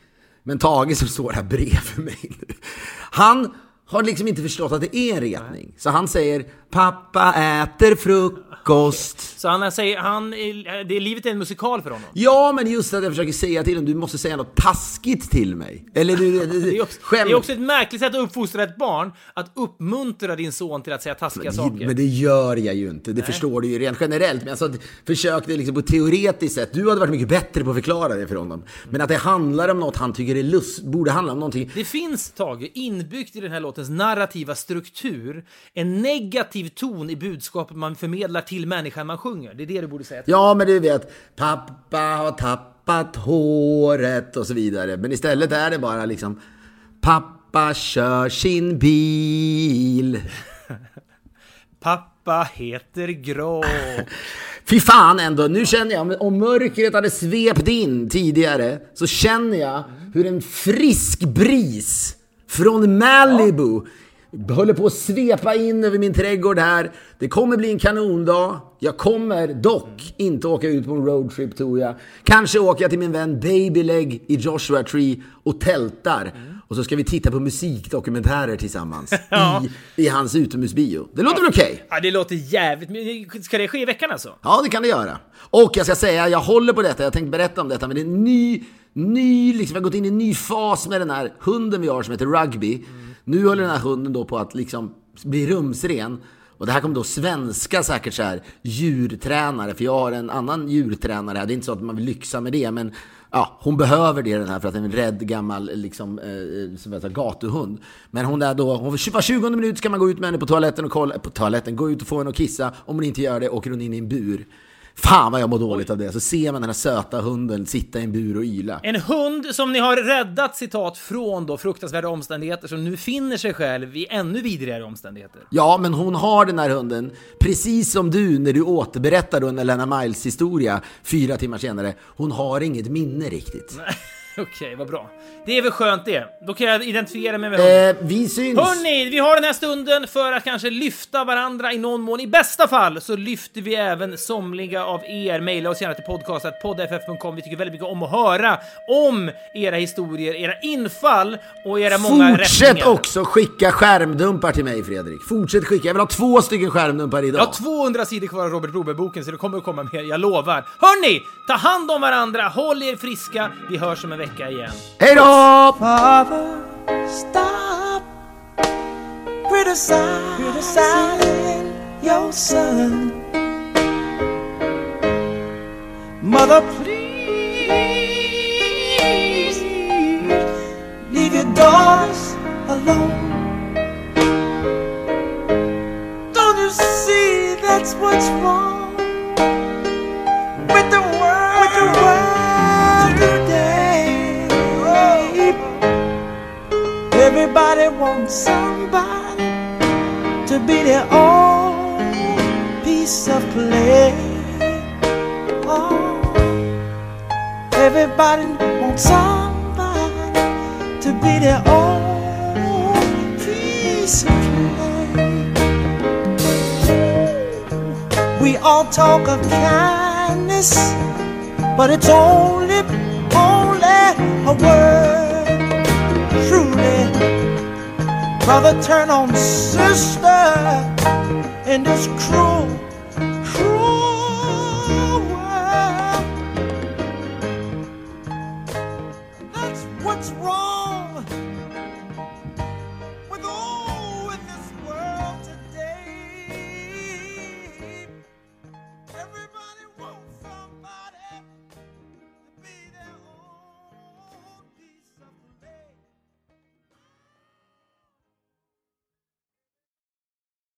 Men Tage som står här bredvid mig nu, han har liksom inte förstått att det är en retning. Så han säger pappa äter frukost. Så han säger, han, det är livet är en musikal för honom. Ja, men just att jag försöker säga till honom, du måste säga något taskigt till mig. Eller du, Det är, också, skämt. det är också ett märkligt sätt att uppfostra ett barn, att uppmuntra din son till att säga taskiga saker. Men det gör jag ju inte, det förstår du ju rent generellt. Men alltså, försök det liksom på teoretiskt sätt. Du hade varit mycket bättre på att förklara det för honom. Men att det handlar om något han tycker är lust, borde handla om någonting. Det finns, Tage, inbyggt i den här låtens narrativa struktur, en negativ ton i budskapet man förmedlar till människan man sjunger. Det är det du borde säga. Ja, men du vet, pappa har tappat håret och så vidare. Men istället är det bara liksom, pappa kör sin bil. Pappa heter Grå. Fy fan ändå, nu känner jag, om mörkret hade svept in tidigare, så känner jag hur en frisk bris från Malibu håller på att svepa in över min trädgård här. Det kommer bli en kanondag. Jag kommer dock inte åka ut på en roadtrip tror jag. Kanske åker jag till min vän Babyleg i Joshua Tree och tältar. Och så ska vi titta på musikdokumentärer tillsammans Ja. i, i hans utomhusbio. Det låter väl okej? Ja, det låter jävligt... Ska det ske i veckan alltså? Ja, det kan det göra. Och jag ska säga, jag håller på detta, jag tänkte berätta om detta, men det är en ny, ny, liksom, vi har gått in i en ny fas med den här hunden vi har som heter Rugby. Nu håller den här hunden då på att liksom bli rumsren. Och det här kommer då svenska säkert så här djurtränare, för jag har en annan djurtränare här. Det är inte så att man vill lyxa med det, men ja, hon behöver det den här för att den är en rädd gammal liksom, eh, som heter, gatuhund. Men hon är då, hon, var 20 minut ska man gå ut med henne på toaletten och kolla, på toaletten, gå ut och få henne att kissa. Om hon inte gör det åker hon in i en bur. Fan vad jag mår dåligt av det. Så ser man den här söta hunden sitta i en bur och yla. En hund som ni har räddat citat från då fruktansvärda omständigheter som nu finner sig själv i ännu vidrigare omständigheter. Ja, men hon har den här hunden, precis som du när du återberättar då en Elena Miles historia fyra timmar senare. Hon har inget minne riktigt. Okej, vad bra. Det är väl skönt det. Då kan jag identifiera mig med hunden. Eh, vi syns. Hörni, vi har den här stunden för att kanske lyfta varandra i någon mån. I bästa fall så lyfter vi även somliga av er. Maila oss gärna till podcast.podff.com. Vi tycker väldigt mycket om att höra om era historier, era infall och era många Fortsätt också skicka skärmdumpar till mig Fredrik. Fortsätt skicka. Jag vill ha två stycken skärmdumpar idag. Jag har 200 sidor kvar av Robert Broberg-boken så det kommer att komma mer, jag lovar. Hörni, ta hand om varandra, håll er friska. Vi hörs om en vecka igen. Hej då! Father, stop criticizing, criticizing your son. Mother, please leave your daughters alone. Don't you see that's what's wrong Wants somebody to be their own piece of clay. Oh, everybody wants somebody to be their own piece of clay. We all talk of kindness, but it's only, only a word. Truly, brother, turn on sister in this cruel